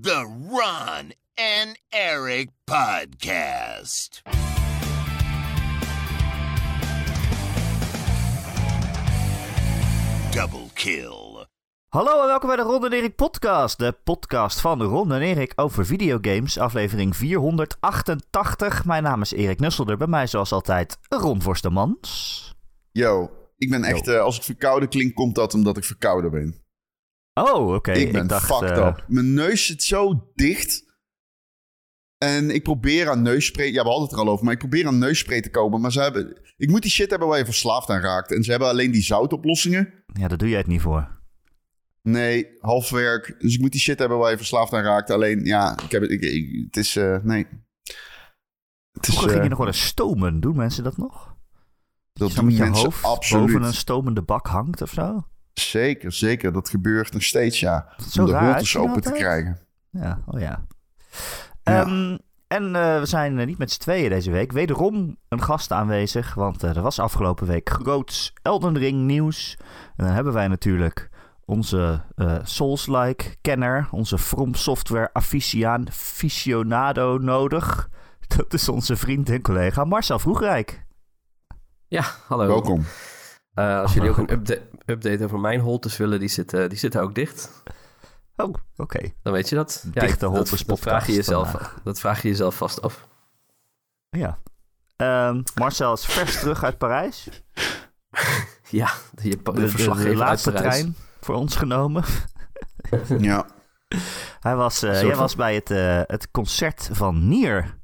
The Ron and Eric Podcast. Double kill. Hallo en welkom bij de Ron en Erik podcast. De podcast van Ron en Erik over videogames, aflevering 488. Mijn naam is Erik Nusselder, bij mij zoals altijd Ron Forstemans. Yo, ik ben echt, eh, als ik verkouden klink, komt dat omdat ik verkouden ben. Oh, oké. ik ben dacht, fucked eh, up. Mijn neus zit zo dicht. En ik probeer aan neusspray... Ja, we hadden het er al over, maar ik probeer aan neusspray te komen. Maar ze hebben... Ik moet die shit hebben waar je verslaafd aan raakt. En ze hebben alleen die zoutoplossingen. Ja, daar doe jij het niet voor. Nee, half werk. Dus ik moet die shit hebben waar je verslaafd aan raakt. Alleen, ja, ik heb het... Ik, ik- het is... eh, nee. Het is, ging eh, je nog wel eens stomen. Doen mensen dat nog? dat doen met je hoofd absoluut. boven een stomende bak hangt of zo? Zeker, zeker. Dat gebeurt nog steeds, ja. zo Om de holtes open te krijgen. Ja, oh ja. Ja. Ehm, en eh, we zijn eh, niet met z'n tweeën deze week. Wederom een gast aanwezig, want eh, er was afgelopen week groots Elden Ring nieuws. En dan hebben wij natuurlijk onze eh, Souls-like kenner, onze From Software aficiaan, aficionado nodig. Dat is onze vriend en collega Marcel Vroegrijk. Ja, hallo. Welkom. Eh, als jullie ook een upda- update over mijn holtes willen, die zitten, die zitten ook dicht. Oh, oké. Dan weet je dat. Dichte ik- dat, holtes dat, vraag je jezelf, vandaag. dat vraag je jezelf vast af. Ja. Ehm, Marcel is vers terug uit Parijs. Ja, de, de, De, de- laatste trein voor ons genomen. Ja. Hij was, eh, jij van- was bij het, eh, het concert van Nier.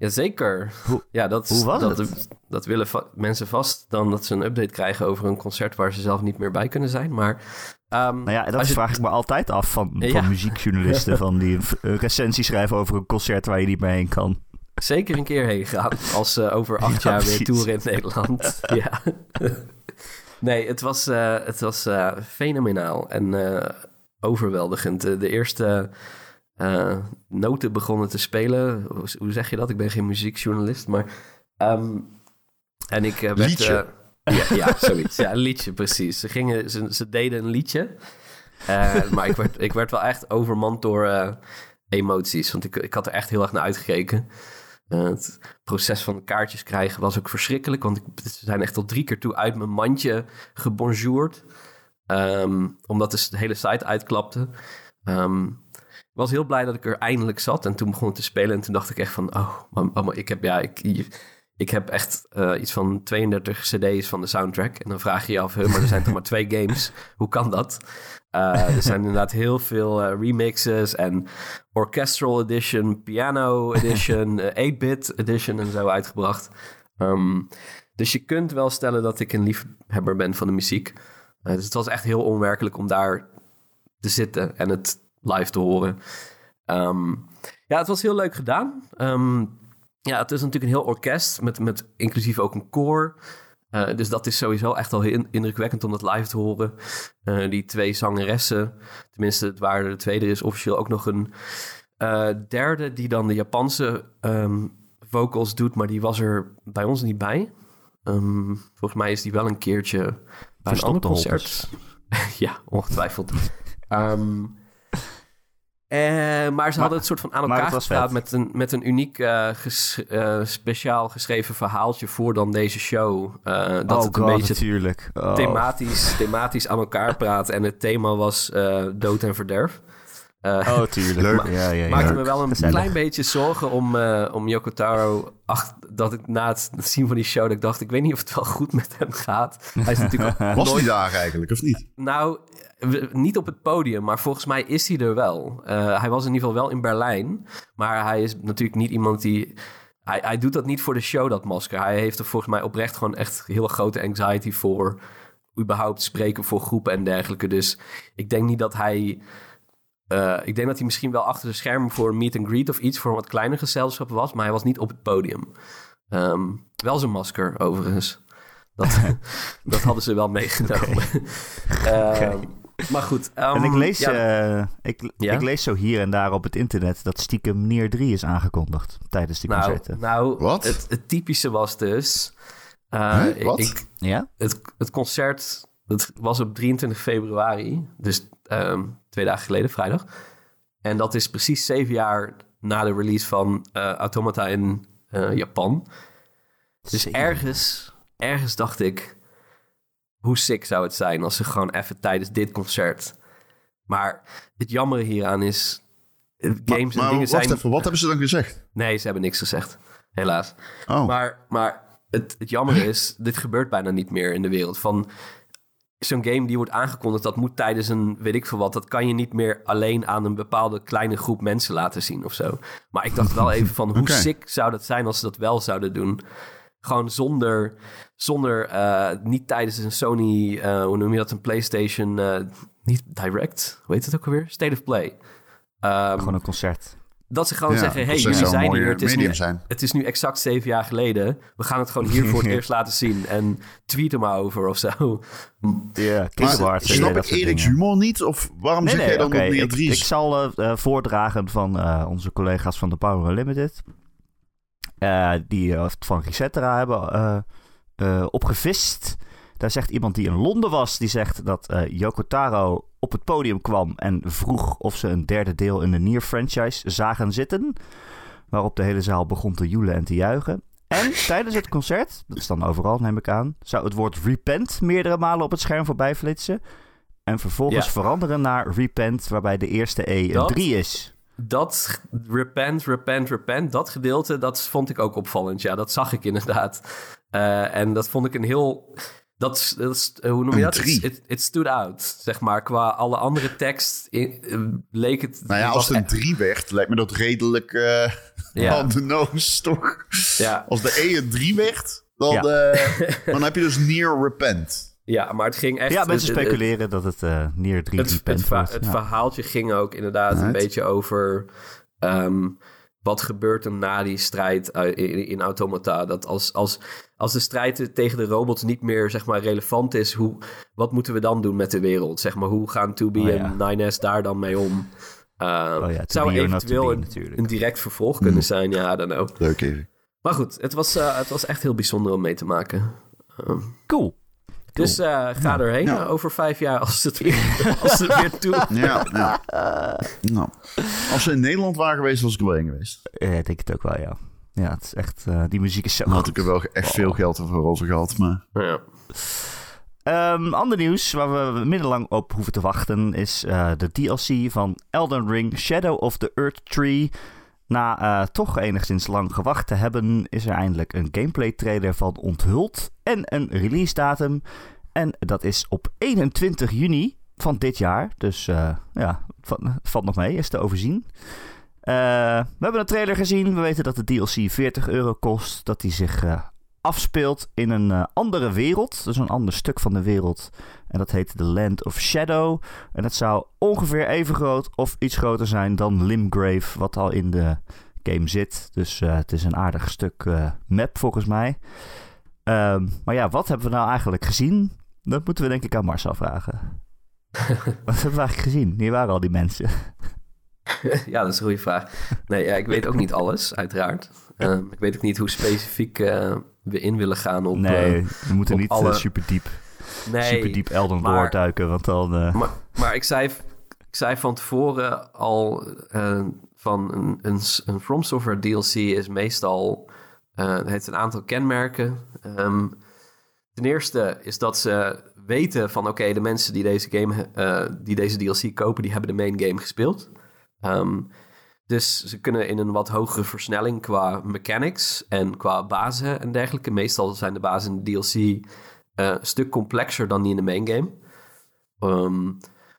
Jazeker. Hoe- ja, dat, hoe was dat, het? dat willen va- mensen vast dan dat ze een update krijgen over een concert waar ze zelf niet meer bij kunnen zijn. Maar ehm, Nou ja, dat je- vraag ik me altijd af van, Ja. van muziekjournalisten. van die een v- een recensie schrijven over een concert waar je niet meer heen kan. zeker een keer heen gaan als ze over acht Ja, jaar weer toeren in Nederland. ja. nee, het was, eh, het was eh, fenomenaal en eh, overweldigend. De eerste eh, noten begonnen te spelen. Hoe, zeg je dat? Ik ben geen muziekjournalist, maar... ehm, en ik eh, werd... Liedje. eh, ja, ja, zoiets. Ja, een liedje, precies. Ze, gingen, ze, ze deden een liedje. Maar ik werd, ik werd wel echt overmand door emoties. Want ik, ik had er echt heel erg naar uitgekeken. Het proces van kaartjes krijgen was ook verschrikkelijk. Want ik, ze zijn echt tot drie keer toe uit mijn mandje gebonjourd. Ehm, omdat de hele site uitklapte. Ik was heel blij dat ik er eindelijk zat. En toen begon het te spelen. En toen dacht ik echt van... Oh, maar, maar ik heb, ja, ik, ik heb echt eh, iets van 32 cd's van de soundtrack. En dan vraag je je af... "Huh, maar er zijn toch maar twee games? Hoe kan dat? Eh, er zijn inderdaad heel veel eh, remixes en orchestral edition, piano edition, eh, 8-bit edition en zo uitgebracht. Ehm, dus je kunt wel stellen dat ik een liefhebber ben van de muziek. Dus het was echt heel onwerkelijk om daar te zitten en het live te horen. Ehm, ja, het was heel leuk gedaan. Ehm, ja, het is natuurlijk een heel orkest met, met inclusief ook een koor. Eh, dus dat is sowieso echt al heel in- indrukwekkend om dat live te horen. Eh, die twee zangeressen, tenminste het waren er twee. Er is officieel ook nog een eh, derde die dan de Japanse ehm, vocals doet, maar die was er bij ons niet bij. Volgens mij is die wel een keertje bij een ander concert. ja, ongetwijfeld. Maar ze hadden het soort van aan elkaar gepraat met een, met een uniek eh, ges- eh, speciaal geschreven verhaaltje voor dan deze show. Eh, dat oh het een god, beetje natuurlijk. Oh. thematisch, thematisch aan elkaar praat. En het thema was eh, dood en verderf. Eh, Oh, tuurlijk. Leuk. Ma- Ja, ja, ja. maakte me wel een Gezellig. klein beetje zorgen om, eh, om Yoko Taro. Ach, dat ik na het zien van die show, dat ik dacht, ik weet niet of het wel goed met hem gaat. Hij is natuurlijk Was nooit die daar eigenlijk, of niet? nou, niet op het podium, maar volgens mij is hij er wel. Eh, hij was in ieder geval wel in Berlijn. Maar hij is natuurlijk niet iemand die. Hij, hij doet dat niet voor de show, dat masker. Hij heeft er volgens mij oprecht gewoon echt heel grote anxiety voor. überhaupt spreken voor groepen en dergelijke. Dus ik denk niet dat hij. eh, ik denk dat hij misschien wel achter de schermen voor een meet and greet of iets voor een wat kleiner gezelschap was, maar hij was niet op het podium. Ehm, wel zijn masker, overigens. Dat, dat hadden ze wel meegenomen. Ehm, Maar goed. ehm, En ik lees, ja, eh, ik, Ja? ik lees zo hier en daar op het internet dat stiekem Nier 3 is aangekondigd tijdens die nou, concerten. nou Wat? Het, het typische was dus... eh, Huh? Wat? Ik, Ja? het, het concert dat was op 23 februari, dus ehm, twee dagen geleden, vrijdag. En dat is precies zeven jaar na de release van eh, Automata in eh, Japan. Dus ergens, ergens dacht ik... hoe sick zou het zijn als ze gewoon even tijdens dit concert... Maar het jammere hieraan is... eh, Maar, Games en dingen wacht zijn... even, wat hebben ze dan gezegd? Nee, ze hebben niks gezegd. Helaas. Oh, Maar, maar het, het jammer is, dit gebeurt bijna niet meer in de wereld. Van zo'n game die wordt aangekondigd, dat moet tijdens een weet ik veel wat. Dat kan je niet meer alleen aan een bepaalde kleine groep mensen laten zien of zo. Maar ik dacht wel even van hoe sick zou dat zijn als ze dat wel zouden doen. Gewoon zonder, zonder eh, niet tijdens een Sony, eh, hoe noem je dat, een PlayStation, eh, niet Direct, hoe heet het ook alweer? State of Play. Ehm, Gewoon een concert. dat ze gewoon Ja, zeggen, hey, jullie zijn hier. Het is, nu, zijn. het is nu exact zeven jaar geleden. We gaan het gewoon hier voor het eerst laten zien. En tweet er maar over of zo. Ja, maar snap dat ik Erik's humor niet? Of waarom Nee, zeg nee, jij dan dat meer ik, drie ik zal voordragen van eh, onze collega's van de Power Unlimited. eh, die het van Resetera hebben eh, opgevist. Daar zegt iemand die in Londen was, die zegt dat eh Yoko Taro op het podium kwam en vroeg of ze een derde deel in de Nier franchise zagen zitten. Waarop de hele zaal begon te joelen en te juichen. En tijdens het concert, dat is dan overal neem ik aan, zou het woord repent meerdere malen op het scherm voorbij flitsen. En vervolgens Ja. veranderen naar repent, waarbij de eerste E een Dat- 3 is. Dat repent, repent, repent, dat gedeelte, dat vond ik ook opvallend. Ja, dat zag ik inderdaad. Eh, en dat vond ik een heel... Dat, is- dat hoe noem je Een dat? drie. It, it stood out, zeg maar. Qua alle andere tekst in- eh, leek het... Nou ja, als het een 3 werd, lijkt me dat redelijk eh Ja. nose, toch? Ja. Als de E een 3 werd, dan, Ja. dan heb je dus near repent. Ja, maar het ging echt... Ja, mensen het- het- speculeren dat het eh Nier 3 het, repent het, het Ja. verhaaltje ging ook inderdaad een beetje over ehm, wat gebeurt er na die strijd uit- in, in Automata. Dat als, als, als de strijd tegen de robots niet meer zeg maar, relevant is, hoe, wat moeten we dan doen met de wereld? Zeg maar, hoe gaan 2B Oh ja. en 9S daar dan mee om? Uh, Oh ja, zou eventueel be een, direct vervolg kunnen zijn, ja, dan ook. Leuk even. Maar goed, het was, eh, het was echt heel bijzonder om mee te maken. Ehm, Cool. dus eh, ga erheen Ja. eh, over vijf jaar als het weer, als het weer toe Ja, ja. nou, als ze in Nederland waren geweest, was ik er wel heen geweest. Eh, ik denk het ook wel, ja. Ja, het is echt... eh, die muziek is zo Dan had goed. ik er wel echt veel geld voor over gehad. Maar Ja. Ehm, ander nieuws waar we middellang op hoeven te wachten is eh, de DLC van Elden Ring Shadow of the Earth Tree. Na eh, toch enigszins lang gewacht te hebben, is er eindelijk een gameplay trailer van onthuld en een release datum. En dat is op 21 juni van dit jaar. Dus eh, ja, het valt, nog mee, is te overzien. Eh, we hebben een trailer gezien. We weten dat de DLC 40 euro kost. Dat die zich afspeelt in een andere wereld. Dus een ander stuk van de wereld. En dat heet The Land of Shadow. En dat zou ongeveer even groot of iets groter zijn dan Limgrave, wat al in de game zit. Dus eh, het is een aardig stuk eh, map volgens mij. Ehm, maar ja, wat hebben we nou eigenlijk gezien? Dat moeten we denk ik aan Marcel vragen. wat hebben we eigenlijk gezien? Hier waren al die mensen. ja, dat is een goede vraag. Nee, ja, ik weet ook niet alles, uiteraard. Ehm, ik weet ook niet hoe specifiek eh, we in willen gaan op... nee, we moeten niet alle- super diep, nee, super diep Elden Lore duiken, want dan... eh, Maar, maar ik, zei, ik zei van tevoren al eh, van een, een, een From Software DLC is meestal... eh, het heeft een aantal kenmerken. Ehm, ten eerste is dat ze weten van... oké, de mensen die deze, game, eh, die deze DLC kopen... die hebben de main game gespeeld. Ehm, dus ze kunnen in een wat hogere versnelling qua mechanics... en qua bazen en dergelijke. Meestal zijn de bazen in de DLC... eh, een stuk complexer dan die in de main game. Ehm,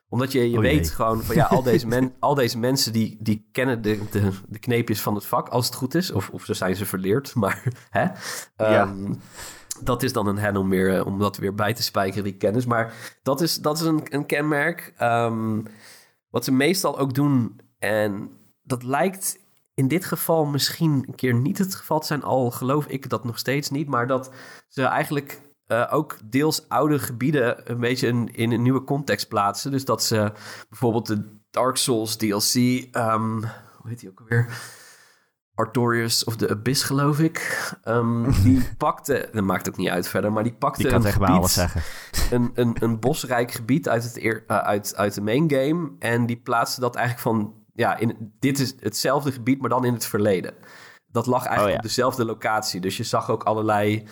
omdat je, je Oh weet gewoon van ja, al deze, men, al deze mensen die, die kennen de, de, de kneepjes van het vak, als het goed is. Of, of ze zijn ze verleerd, maar hè. Ehm, Dat is dan een hen om, weer, om dat weer bij te spijkeren, die kennis. Maar dat is, dat is een, een kenmerk. Ehm, wat ze meestal ook doen, en dat lijkt in dit geval misschien een keer niet het geval te zijn, al geloof ik dat nog steeds niet, maar dat ze eigenlijk eh, ook deels oude gebieden een beetje in, in een nieuwe context plaatsen. Dus dat ze bijvoorbeeld de Dark Souls DLC, ehm, hoe heet die ook alweer? Artorius of the Abyss, geloof ik. Ehm, die pakte, dat maakt ook niet uit verder, maar die pakte kan een gebied, alles zeggen. een, een, een bosrijk gebied uit, het eh, uit, uit de main game. En die plaatste dat eigenlijk van ja, in, dit is hetzelfde gebied, maar dan in het verleden. Dat lag eigenlijk Oh, ja. op dezelfde locatie. Dus je zag ook allerlei,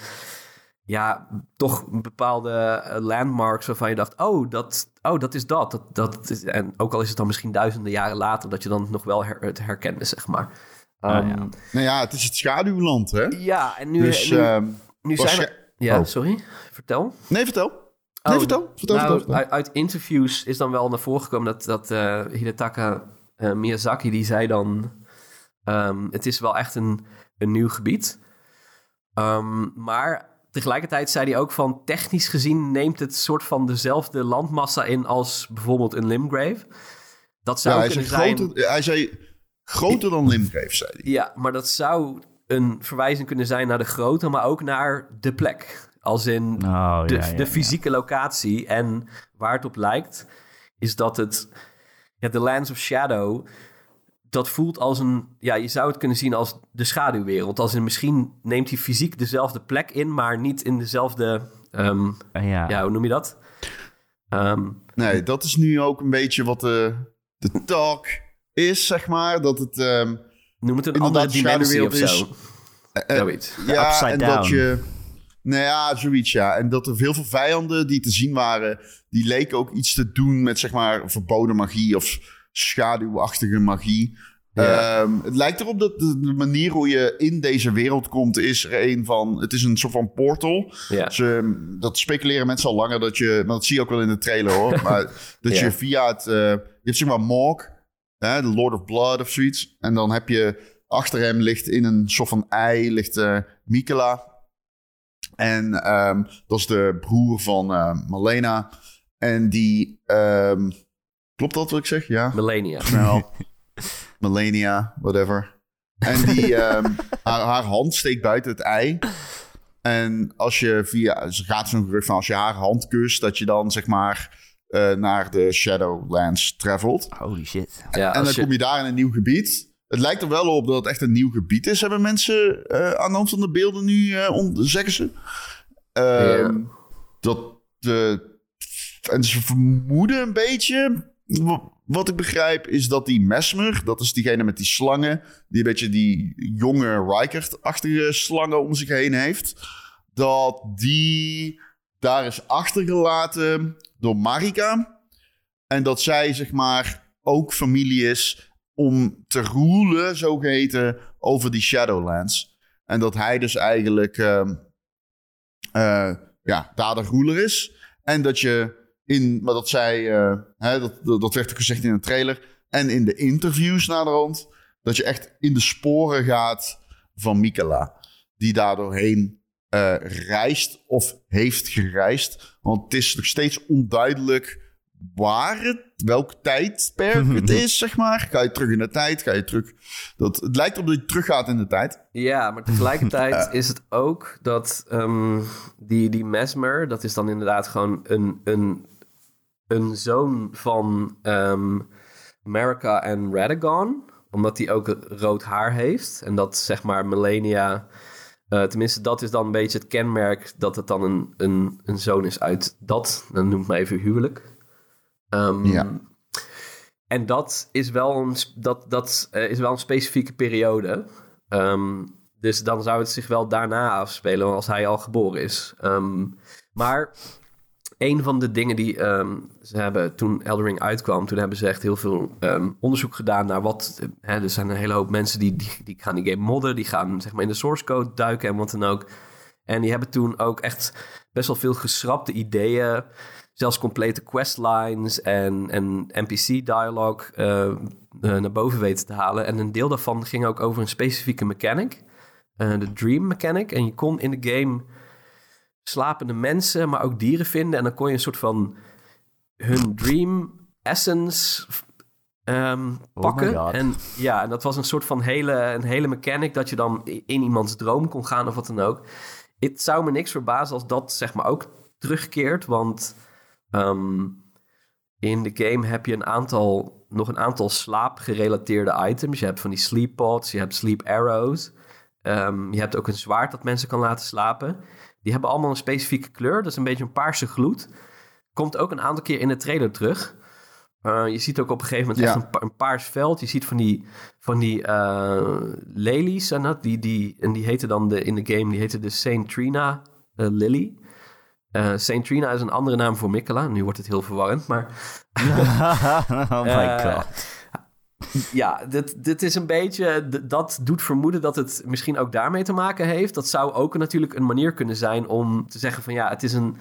ja, toch bepaalde eh, landmarks waarvan je dacht, oh, dat, oh, dat is dat. dat, dat is, en ook al is het dan misschien duizenden jaren later, dat je dan nog wel her- het herkende, zeg maar. Ehm, ja. Nou ja, het is het schaduwland, hè? ja, en nu, Dus, nu, ehm, nu zijn er... Ja, Oh. sorry, vertel. nee, vertel. Nee, Oh, vertel. Vertel, nou, vertel, vertel. Uit, interviews is dan wel naar voren gekomen dat, dat eh, Hidetaka eh, Miyazaki, die zei dan... ehm, het is wel echt een, een nieuw gebied. Maar tegelijkertijd zei hij ook van... technisch gezien neemt het soort van dezelfde landmassa in als bijvoorbeeld een Limgrave. Dat zou Ja, hij, kunnen zei zijn... groter, hij zei groter dan Limgrave, zei hij. Ja, maar dat zou een verwijzing kunnen zijn naar de grootte, maar ook naar de plek. Als in Oh, de, ja, ja, de ja. fysieke locatie. En waar het op lijkt, is dat het... Ja, de Lands of Shadow, dat voelt als een... Ja, je zou het kunnen zien als de schaduwwereld. Als in misschien neemt hij fysiek dezelfde plek in, maar niet in dezelfde... ehm, Ja. ja, hoe noem je dat? Ehm, Nee, dat is nu ook een beetje wat de, de talk is, zeg maar. Dat het... ehm, noem het een andere dimensie of zo. eh, Zoiets. ja, upside en down. dat je... Nou ja, zoiets, ja. En dat er heel veel vijanden die te zien waren... die leken ook iets te doen met, zeg maar, verboden magie... of schaduwachtige magie. Ja. Ehm, het lijkt erop dat de, manier hoe je in deze wereld komt... is er een van... Het is een soort van portal. Ja. Dat speculeren mensen al langer. Dat je, maar dat zie je ook wel in de trailer hoor. Maar dat Ja. je via het. eh, je hebt zeg maar Morg, de Lord of Blood of zoiets. En dan heb je. Achter hem ligt in een soort van ei. ligt eh Mikela. En ehm, dat is de broer van eh Malena. En die. Klopt dat wat ik zeg? Ja. Millennia. Snel. Melania, whatever. En die, ehm, haar, haar hand steekt buiten het ei. En als je via, ze gaat zo'n gerucht van als je haar hand kust, dat je dan zeg maar eh, naar de Shadowlands travelt. Holy shit. Ja, en dan je- kom je daar in een nieuw gebied. Het lijkt er wel op dat het echt een nieuw gebied is, hebben mensen eh, aan de hand van de beelden nu, eh, on- zeggen ze. Ehm. Dat. En ze vermoeden een beetje. Wat ik begrijp is dat die Mesmer, dat is diegene met die slangen, die een beetje die jonge Rikert-achtige slangen om zich heen heeft, dat die daar is achtergelaten door Marika. En dat zij, zeg maar, ook familie is om te roelen, zogeheten, over die Shadowlands. En dat hij dus eigenlijk ehm, eh, ja, daar de ruler is. En dat je in, maar dat zij, eh, hè, dat, dat, werd ook gezegd in een trailer. En in de interviews naderhand, dat je echt in de sporen gaat van Mikela. Die daar doorheen eh, reist of heeft gereisd. Want het is nog steeds onduidelijk waar het, welk tijdperk het is, zeg maar. Ga je terug in de tijd, ga je terug... Dat, het lijkt op dat je teruggaat in de tijd. Ja, maar tegelijkertijd is het ook dat ehm, die, die Mesmer, dat is dan inderdaad gewoon een, een, een zoon van America en Radagon, omdat hij ook rood haar heeft. En dat zeg maar Melania, eh, tenminste dat is dan een beetje het kenmerk dat het dan een, een, een zoon is uit dat, dan noem ik maar even huwelijk. Ehm, Ja. En dat is wel een, dat, dat, eh, is wel een specifieke periode. Ehm, dus dan zou het zich wel daarna afspelen als hij al geboren is. Maar een van de dingen die ehm, ze hebben toen Eldering uitkwam, toen hebben ze echt heel veel ehm, onderzoek gedaan naar wat. eh, Hè, er zijn een hele hoop mensen die, die, die gaan die game modden, die gaan zeg maar in de source code duiken en wat dan ook. En die hebben toen ook echt best wel veel geschrapte ideeën, zelfs complete questlines en, en NPC-dialogue eh, naar boven weten te halen. En een deel daarvan ging ook over een specifieke mechanic, eh, de Dream Mechanic. En je kon in de game slapende mensen, maar ook dieren vinden. En dan kon je een soort van hun dream essence ehm, pakken. my God. en ja, en dat was een soort van hele, een hele mechanic dat je dan in iemands droom kon gaan of wat dan ook. Het zou me niks verbazen als dat zeg maar ook terugkeert, want ehm, in de game heb je een aantal, nog een aantal slaapgerelateerde items. Je hebt van die sleep pods, je hebt sleep arrows. Ehm, je hebt ook een zwaard dat mensen kan laten slapen. Die hebben allemaal een specifieke kleur. Dat is een beetje een paarse gloed. Komt ook een aantal keer in de trailer terug. Eh, je ziet ook op een gegeven moment Ja. echt een, pa- een paars veld. Je ziet van die, van die eh, lelies en dat. Die, die, en die heten dan de, in de game, die heten de Saint Trina eh, Lily. Saint Trina is een andere naam voor Mikkela. Nu wordt het heel verwarrend, maar... oh my god. Ja, dit, dit is een beetje. Dat doet vermoeden dat het misschien ook daarmee te maken heeft. Dat zou ook natuurlijk een manier kunnen zijn om te zeggen: van ja, het is een.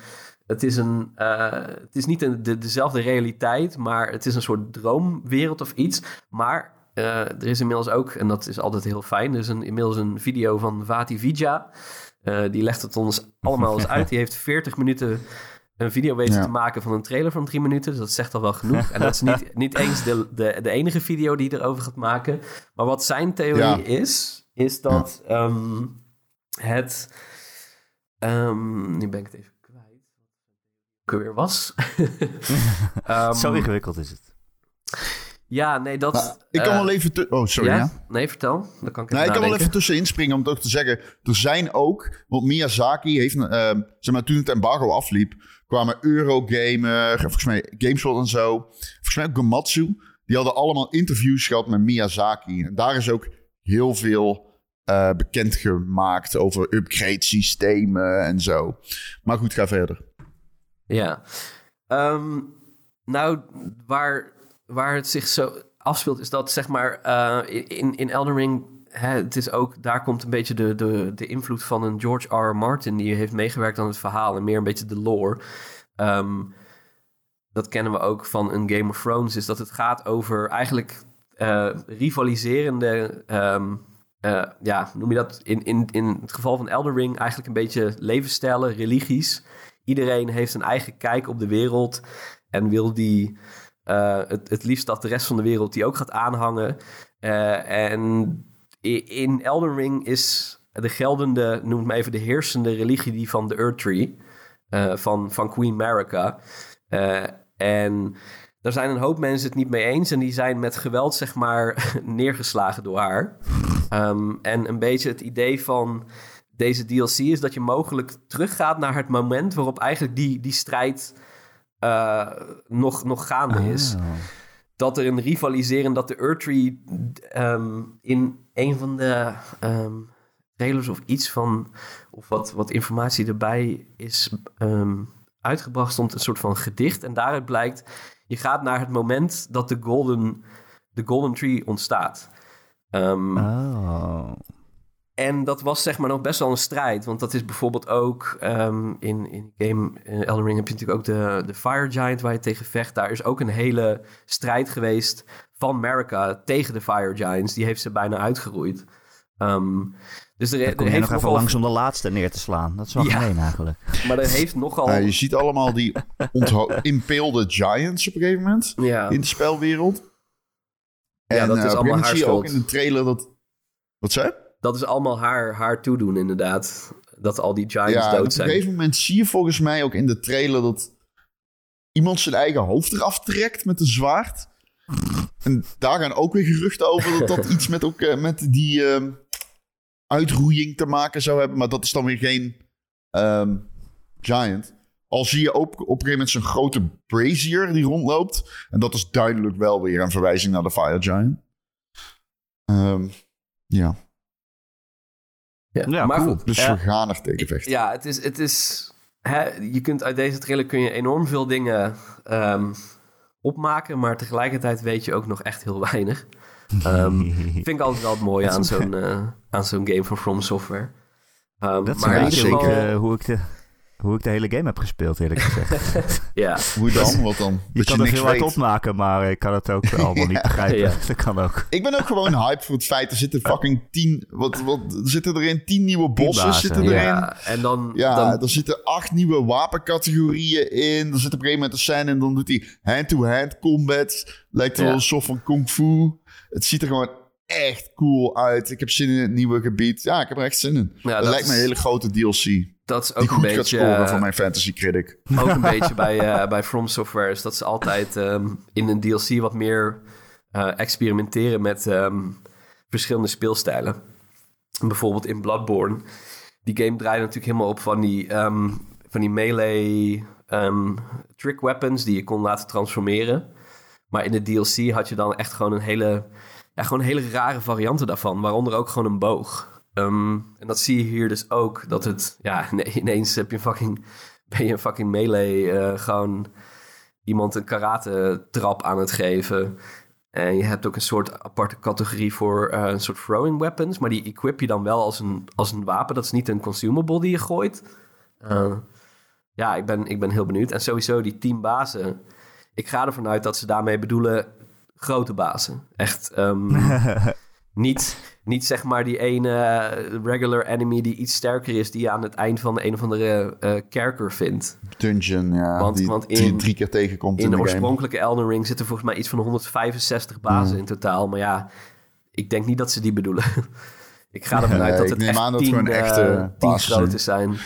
Het is, een, eh, het is niet een, de, dezelfde realiteit, maar het is een soort droomwereld of iets. Maar eh, er is inmiddels ook, en dat is altijd heel fijn, er is een, inmiddels een video van Vati Vija. Eh, die legt het ons allemaal eens uit. Die heeft 40 minuten een video weten Ja. te maken van een trailer van drie minuten. Dus dat zegt al wel genoeg. En dat is niet, niet eens de, de, de enige video die hij erover gaat maken. Maar wat zijn theorie Ja. is, is dat ehm, het... ehm, nu ben ik het even kwijt. Wat het weer was. Ehm, Zo ingewikkeld is het. Ja, nee, dat... Nou, ik kan eh, wel even... Oh, sorry, ja? ja? Nee, vertel. Dan kan ik Nee, even ik kan wel even tussenin springen om ook te zeggen. Er zijn ook, want Miyazaki heeft, ehm zeg maar, toen het embargo afliep, kwamen Eurogamer, volgens mij GameSpot en zo, volgens mij ook Gamatsu, die hadden allemaal interviews gehad met Miyazaki. En daar is ook heel veel eh bekend gemaakt over upgrade systemen en zo. Maar goed, ga verder. Ja. Ehm, nou, waar, waar het zich zo afspeelt, is dat zeg maar eh, in, in Elden Ring. Het is ook, daar komt een beetje de, de, de invloed van een George R. R. Martin. die heeft meegewerkt aan het verhaal en meer een beetje de lore. Ehm, dat kennen we ook van een Game of Thrones. Is dat het gaat over eigenlijk eh, rivaliserende. eh, ja, noem je dat in, in, in het geval van Elden Ring eigenlijk een beetje levensstijlen, religies. Iedereen heeft een eigen kijk op de wereld en wil die eh, het, het liefst dat de rest van de wereld die ook gaat aanhangen. En in Elden Ring is de geldende, noem het maar even de heersende religie die van de Earth Tree, eh, van, van Queen Marika. Eh, en daar zijn een hoop mensen het niet mee eens en die zijn met geweld, zeg maar, neergeslagen door haar. Ehm, en een beetje het idee van deze DLC is dat je mogelijk teruggaat naar het moment waarop eigenlijk die, die strijd eh, nog, nog gaande is. Oh. Dat er een rivaliseren, dat de Earth Tree ehm, in een van de trailers of iets van, of wat, wat informatie erbij is ehm, uitgebracht, stond een soort van gedicht. En daaruit blijkt, je gaat naar het moment dat de Golden, de golden Tree ontstaat. Ehm, Oh. en dat was zeg maar nog best wel een strijd. Want dat is bijvoorbeeld ook in, in game in Elden Ring heb je natuurlijk ook de, de Fire Giant waar je tegen vecht. Daar is ook een hele strijd geweest van Marika tegen de Fire Giants. Die heeft ze bijna uitgeroeid. Ehm, dus er, er kom je nog even nogal, langs om de laatste neer te slaan. Dat is wel Ja. gemeen eigenlijk. Maar er heeft nogal... Nou, je ziet allemaal die impalede giants op een gegeven moment ja, in de spelwereld. En Ja, dat is eh, allemaal haar zie je ook in de trailer dat... Wat zei dat is allemaal haar, haar toedoen inderdaad. Dat al die Giants Ja, dood op een zijn. gegeven moment zie je volgens mij ook in de trailer dat iemand zijn eigen hoofd eraf trekt met een zwaard. En daar gaan ook weer geruchten over dat dat iets met, ook, eh, met die ehm, uitroeiing te maken zou hebben. Maar dat is dan weer geen ehm, giant. Al zie je ook op een gegeven moment zo'n grote brazier die rondloopt. En dat is duidelijk wel weer een verwijzing naar de Fire Giant. Ehm, ja, Ja, Ja, maar cool. goed. dus ja. we gaan er tegen vechten. Ja, het is. Het is hè, je kunt uit deze trailer kun je enorm veel dingen ehm, opmaken, maar tegelijkertijd weet je ook nog echt heel weinig. Ehm, vind ik altijd wel het mooie aan zo'n eh, aan zo'n game van From Software. Ehm, Dat is maar in eigenlijk ieder geval, zeker eh, hoe, ik de, hoe ik de hele game heb gespeeld, eerlijk gezegd. ja, Hoe dan? Wat dan? Je Dat kan het niks heel hard opmaken, maar ik kan het ook allemaal niet begrijpen. Ja. Dat kan ook. Ik ben ook gewoon hyped voor het feit, er zitten fucking tien, wat, wat, er zitten erin tien nieuwe bossen zitten erin. Ja, ja, en dan, dan er zitten acht nieuwe wapencategorieën in. Er zit op een gegeven moment een scène en dan doet hij hand-to-hand combat. Lijkt wel Ja. een soort van kung fu. Het ziet er gewoon echt cool uit. Ik heb zin in het nieuwe gebied. Ja, ik heb er echt zin in. Ja, dat, dat lijkt me een hele grote DLC. Dat is ook Die een goed gaat beetje. scoren eh, voor mijn fantasy critic. ook een beetje bij, eh, bij From Software is dat ze altijd ehm, in een DLC wat meer eh, experimenteren met ehm, verschillende speelstijlen. Bijvoorbeeld in Bloodborne. Die game draait natuurlijk helemaal op van die, ehm, van die melee trick weapons die je kon laten transformeren. Maar in de DLC had je dan echt gewoon een hele, ja, gewoon hele rare varianten daarvan. Waaronder ook gewoon een boog. Ehm, en dat zie je hier dus ook. Dat het, ja, nee, ineens heb je een fucking, ben je een fucking melee eh, gewoon iemand een karate trap aan het geven. En je hebt ook een soort aparte categorie voor eh, een soort throwing weapons. Maar die equip je dan wel als een, als een wapen. Dat is niet een consumable die je gooit. Uh, ja, ik ben, ik ben heel benieuwd. En sowieso die teambazen. Ik ga ervan uit dat ze daarmee bedoelen grote bazen. Echt um, niet, niet zeg maar die ene regular enemy die iets sterker is... die je aan het eind van de een of andere uh, kerker vindt. Dungeon, ja. Want, die want in, drie, drie keer tegenkomt in, in de, de game. oorspronkelijke Elden Ring zitten volgens mij iets van 165 bazen in totaal. Maar ja, ik denk niet dat ze die bedoelen. ik ga ervan uit dat het echt aan dat tien, gewoon echte eh, tien grote zijn.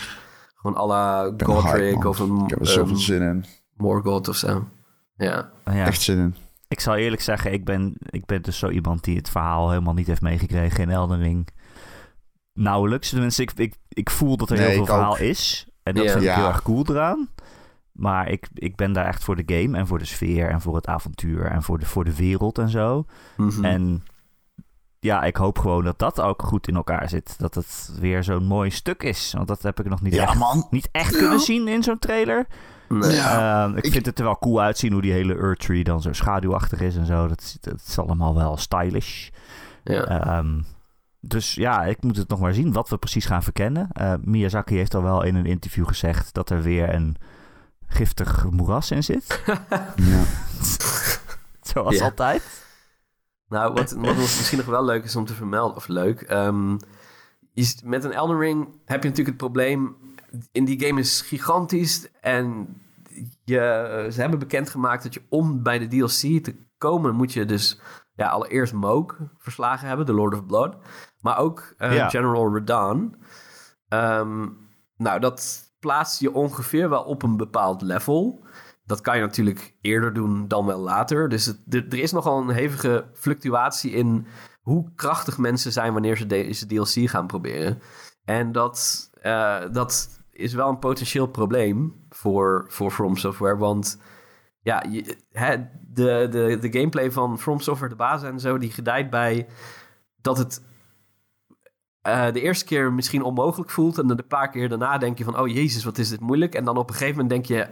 Gewoon à la Godric of een Ik heb er zoveel um, zin in. Morgoth of zo. Ja. Ja. Echt zin in. Ik zal eerlijk zeggen, ik ben, ik ben dus zo iemand die het verhaal helemaal niet heeft meegekregen in Elden Ring. Nauwelijks. Tenminste, ik, ik, ik voel dat er Nee, heel veel ook. verhaal is. En dat Ja. vind ik Ja. heel erg cool eraan. Maar ik, ik ben daar echt voor de game en voor de sfeer en voor het avontuur en voor de, voor de wereld en zo. Mhm. En ja, ik hoop gewoon dat dat ook goed in elkaar zit. Dat het weer zo'n mooi stuk is. Want dat heb ik nog niet Ja, echt, man. niet echt kunnen zien in zo'n trailer. Nee. Ja. Ehm, ik, ik- vind het er wel cool uitzien hoe die hele Earth Tree dan zo schaduwachtig is en zo. Dat, is allemaal wel stylish. Ja. Ehm, dus ja, ik moet het nog maar zien wat we precies gaan verkennen. Eh, Miyazaki heeft al wel in een interview gezegd dat er weer een giftig moeras in zit. Ja. Zoals Ja. altijd. Nou, wat, wat misschien nog wel leuk is om te vermelden, of leuk. ehm, is, met een Elden Ring heb je natuurlijk het probleem. In die game is gigantisch. En je, ze hebben bekendgemaakt dat je om bij de DLC te komen, moet je dus ja, allereerst Moog verslagen hebben, de Lord of Blood. Maar ook eh, Ja. General Radahn. Ehm, nou, dat plaatst je ongeveer wel op een bepaald level. Dat kan je natuurlijk eerder doen dan wel later. Dus het, er, er is nogal een hevige fluctuatie in hoe krachtig mensen zijn wanneer ze deze DLC gaan proberen. En dat, eh, dat is wel een potentieel probleem voor, voor From Software. Want ja, je, hè, de, de, de gameplay van From Software, de basis en zo, die gedijt bij dat het eh, de eerste keer misschien onmogelijk voelt. En dan een paar keer daarna denk je van, oh jezus, wat is dit moeilijk. En dan op een gegeven moment denk je,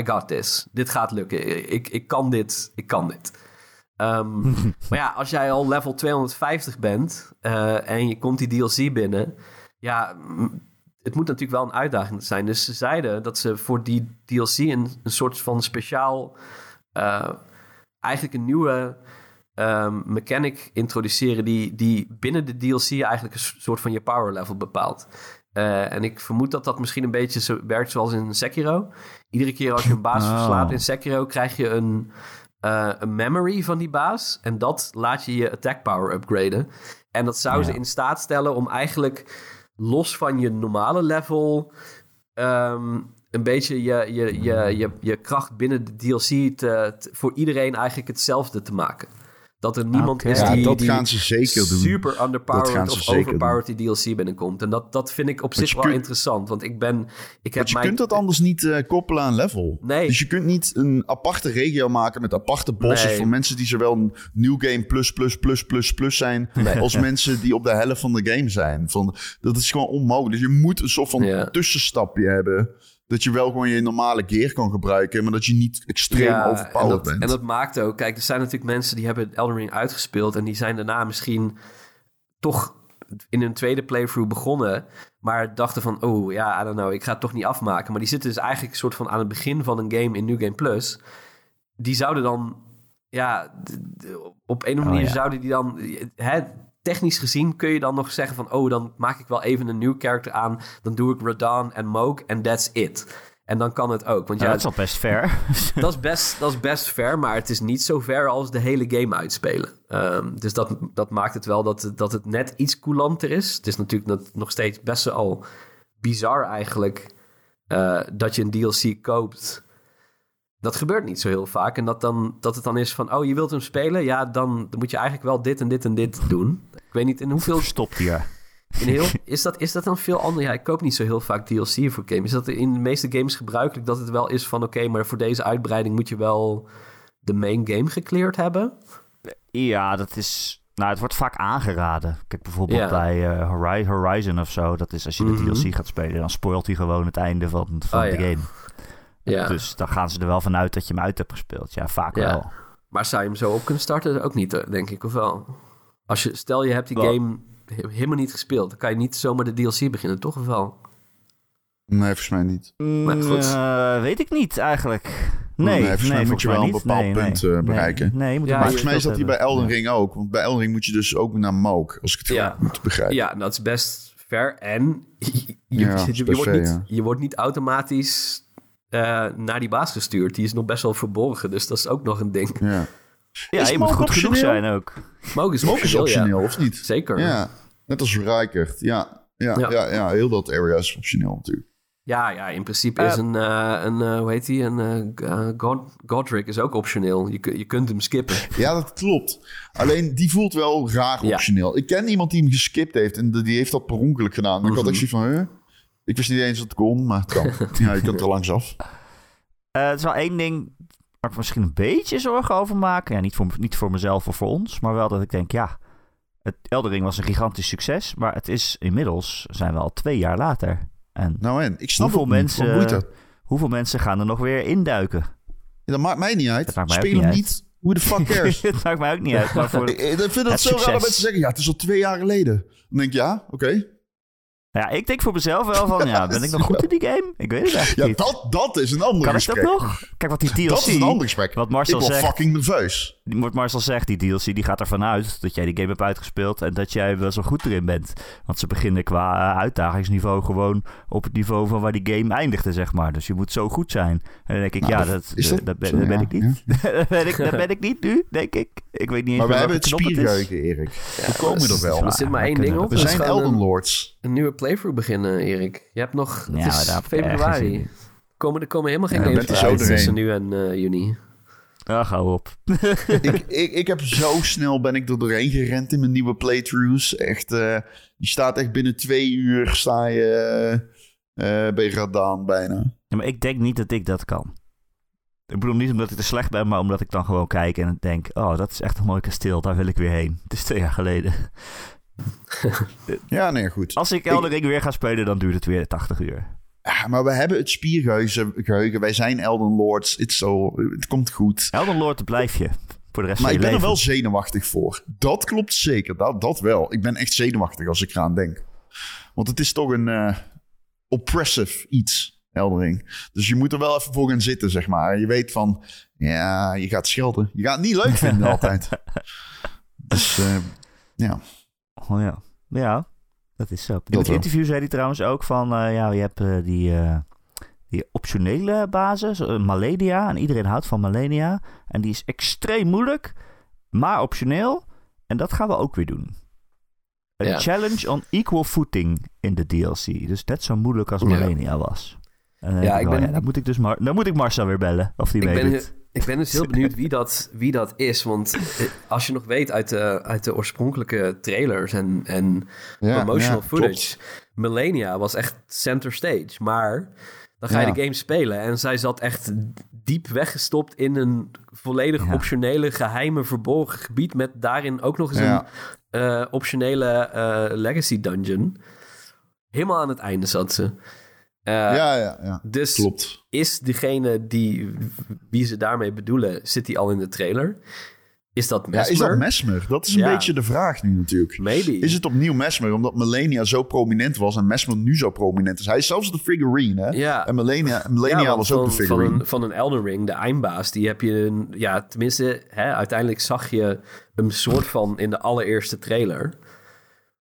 I got this. Dit gaat lukken. Ik, ik kan dit. Ik kan dit. Ehm, maar ja, als jij al level 250 bent eh, en je komt die DLC binnen, ja, het moet natuurlijk wel een uitdaging zijn. Dus ze zeiden dat ze voor die DLC een, een soort van speciaal, eh, eigenlijk een nieuwe ehm, mechanic introduceren die, die binnen de DLC eigenlijk een soort van je power level bepaalt. Eh, en ik vermoed dat dat misschien een beetje zo werkt zoals in Sekiro. Iedere keer als je een baas Oh. verslaat in Sekiro, krijg je een, eh, een memory van die baas. En dat laat je je attack power upgraden. En dat zou Ja. ze in staat stellen om eigenlijk los van je normale level... ehm, een beetje je, je, je, je, je kracht binnen de DLC te, voor iedereen eigenlijk hetzelfde te maken. Dat er niemand Oké. is Ja, die, dat die gaan ze zeker doen. super underpowered of overpowered die DLC binnenkomt. En dat, dat vind ik op zich wel interessant. Want ik ben... Ik heb Want je mijn, kunt dat anders niet eh, koppelen aan level. Nee. Dus je kunt niet een aparte regio maken met aparte bossen Nee. voor mensen die zowel een new game plus plus plus plus plus zijn Nee. als mensen die op de helft van de game zijn. Van, dat is gewoon onmogelijk. Dus je moet een soort van Ja. tussenstapje hebben. Dat je wel gewoon je normale gear kan gebruiken, maar dat je niet extreem Ja, overpowered en dat, bent. En dat maakt ook... Kijk, er zijn natuurlijk mensen die hebben Elden Ring uitgespeeld... en die zijn daarna misschien toch in een tweede playthrough begonnen... maar dachten van, oh ja, I don't know, ik ga het toch niet afmaken. Maar die zitten dus eigenlijk een soort van aan het begin van een game in New Game Plus. Die zouden dan, ja, op een of andere Oh, manier ja. zouden die dan... Hè, technisch gezien kun je dan nog zeggen van... oh, dan maak ik wel even een nieuw character aan... dan doe ik Radahn en Moog en that's it. En dan kan het ook. Want Ja, dat is al best fair. dat is, best, dat is best fair, maar het is niet zo ver als de hele game uitspelen. Ehm, dus dat, dat maakt het wel dat, het- dat het net iets coulanter is. Het is natuurlijk nog- nog steeds best wel bizar eigenlijk eh, dat je een DLC koopt. Dat gebeurt niet zo heel vaak. En dat, dan, dat het dan is van, oh, je wilt hem spelen? Ja, dan, dan moet je eigenlijk wel dit en dit en dit doen. Ik weet niet in hoeveel... Stopt hier. In heel, is, dat, is dat dan veel anders? Ja, ik koop niet zo heel vaak DLC voor games. Is dat in de meeste games gebruikelijk dat het wel is van... oké, maar voor deze uitbreiding moet je wel de main game gecleared hebben. Ja, dat is... Nou, het wordt vaak aangeraden. Kijk, bijvoorbeeld Ja. bij eh, Hori- Horizon of zo. Dat is als je de Mhm. DLC gaat spelen, dan spoilt hij gewoon het einde van, van Oh, de ja. game. Ja. Dus dan gaan ze er wel vanuit dat je hem uit hebt gespeeld. Ja, vaak wel. Maar zou je hem zo op kunnen starten? Ook niet, denk ik, of wel? Als je, stel je hebt die game he- helemaal niet gespeeld, dan kan je niet zomaar de DLC beginnen, toch of wel? Nee, volgens mij niet. Maar goed. Eh, weet ik niet eigenlijk. Nee, Nee, volgens mij moet je wel een bepaald Nee, punt, nee. eh, bereiken. Nee, nee je moet Ja, een Maar je- volgens mij is dat hier bij. Elden Ring ook. Want bij Elden Ring moet je dus ook naar Moog, als ik het Ja. goed moet begrijpen. Ja, dat is best fair. En je, Ja, wordt, fair, niet, ja. je wordt niet automatisch eh, naar die baas gestuurd. Die is nog best wel verborgen, dus dat is ook nog een ding. Ja. Ja, Is je moet goed genoeg optioneel? zijn ook. Moog is Moog is optioneel, optioneel, ja. of niet? Zeker. Ja, net als Rijkert. Ja. Ja, Ja. ja. Ja, heel dat area is optioneel natuurlijk. Ja, ja, in principe is een, eh, een eh, hoe heet die? Een eh, uh, God, Godric is ook optioneel. Je, je kunt hem skippen. Ja, dat klopt. Alleen die voelt wel raar Ja. optioneel. Ik ken iemand die hem geskipt heeft en die heeft dat per ongeluk gedaan. Maar ik had Mhm. echt zoiets van, huh? Ik wist niet eens dat het kon, maar het kan. ja, je kunt er langs af. Eh, het is wel één ding ik misschien een beetje zorgen over maak. Ja, niet voor, niet voor mezelf of voor ons, maar wel dat ik denk, ja, het Eldering was een gigantisch succes, maar het is inmiddels, zijn we al twee jaar later. En Nou en, ik snap Hoeveel mensen- dat? hoeveel mensen gaan er nog weer induiken? Ja, dat maakt mij niet uit. Dat mij Speel niet hem uit. niet. Who the fuck cares? het maakt mij ook niet uit, maar voor... ik, ik vind het, Het zo raar succes. dat mensen zeggen, ja, het is al twee jaar geleden. Dan denk ik, ja, oké. Ja, ik denk voor mezelf wel van, ja, ben ik nog goed in die game? Ik weet het eigenlijk Ja, niet. dat, dat is een ander Kan ik gesprek. dat nog? Kijk, wat die DLC... Dat is een ander gesprek. Wat Marcel ik zegt. fucking nerveus. Die- Wat Marcel zegt, die DLC, die gaat ervan uit dat jij die game hebt uitgespeeld en dat jij wel zo goed erin bent. Want ze beginnen qua eh, uitdagingsniveau gewoon op het niveau van waar die game eindigde, zeg maar. Dus je moet zo goed zijn. En dan denk ik, Nou, ja, dat- dat, is dat dat, ben, zo? dat ben Ja, ik niet. dat, ben ik, dat ben ik niet nu, denk ik. Ik weet niet eens Maar we hebben het spiergeheugen, Erik. we komen er wel. Er zit maar we één ding op. We zijn Elden een, Lords. Een nieuwe playthrough beginnen, Erik. Je hebt nog... Het Ja, is februari. Komen, er komen helemaal geen Ja, games er uit tussen nu en eh, juni. Ah, hou op. ik, ik, ik heb zo snel ben ik er doorheen gerend in mijn nieuwe playthroughs. Echt, eh, je staat echt binnen twee uur sta je eh, eh, bij Radaan bijna. Ja, maar ik denk niet dat ik dat kan. Ik bedoel niet omdat ik te slecht ben, maar omdat ik dan gewoon kijk en denk... Oh, dat is echt een mooi kasteel, daar wil ik weer heen. Het is twee jaar geleden. Ja, nee, goed. Als ik Elden Ring weer ga spelen, dan duurt het weer 80 uur. Ja, maar we hebben het spiergeheugen. geheugen. Wij zijn Elden Lords. Het, zo, het komt goed. Elden Lord blijf je voor de rest Maar van ik ben er wel zenuwachtig voor. Dat klopt zeker. Dat, dat wel. Ik ben echt zenuwachtig als ik eraan denk. Want het is toch een eh, oppressive iets, Elden Ring. Dus je moet er wel even voor gaan zitten, zeg maar. Je weet van, ja, je gaat schelden. Je gaat het niet leuk vinden altijd. Dus eh, ja. Oh ja. Ja, dat is zo. In het interview zei hij trouwens ook van... eh, ja, je hebt eh, die, eh, die optionele basis, Malenia. En iedereen houdt van Malenia. En die is extreem moeilijk, maar optioneel. En dat gaan we ook weer doen. Een Ja. challenge on equal footing in de DLC. Dus net zo moeilijk als Ja. Malenia was. En Ja, ik ben- ja, dan, moet ik dus Mar dan moet ik Marcel weer bellen. Of die Ik ben, meedoet. Ik ben dus heel benieuwd wie dat, wie dat is. Want eh, als je nog weet uit de, uit de oorspronkelijke trailers en, en ja promotional ja, footage... Millennia was echt center stage. Maar dan ga je Ja. de game spelen en zij zat echt diep weggestopt... in een volledig optionele, geheime, verborgen gebied... met daarin ook nog eens een eh, optionele eh, legacy dungeon. Helemaal aan het einde zat ze. Eh, Ja, ja, ja. dus Klopt. is diegene die, wie ze daarmee bedoelen, zit die al in de trailer? Is dat Ja, Mesmer? is dat Mesmer? Dat is een Ja. beetje de vraag nu natuurlijk. Maybe. Is het opnieuw Mesmer? Omdat Melania zo prominent was en Mesmer nu zo prominent is. Hij is zelfs de figurine, hè? Ja. En Melania, Melania Ja, was ook van, de figurine. Van een, van een Elden Ring, de eindbaas, die heb je... Een, ja, tenminste, hè, uiteindelijk zag je hem soort van in de allereerste trailer.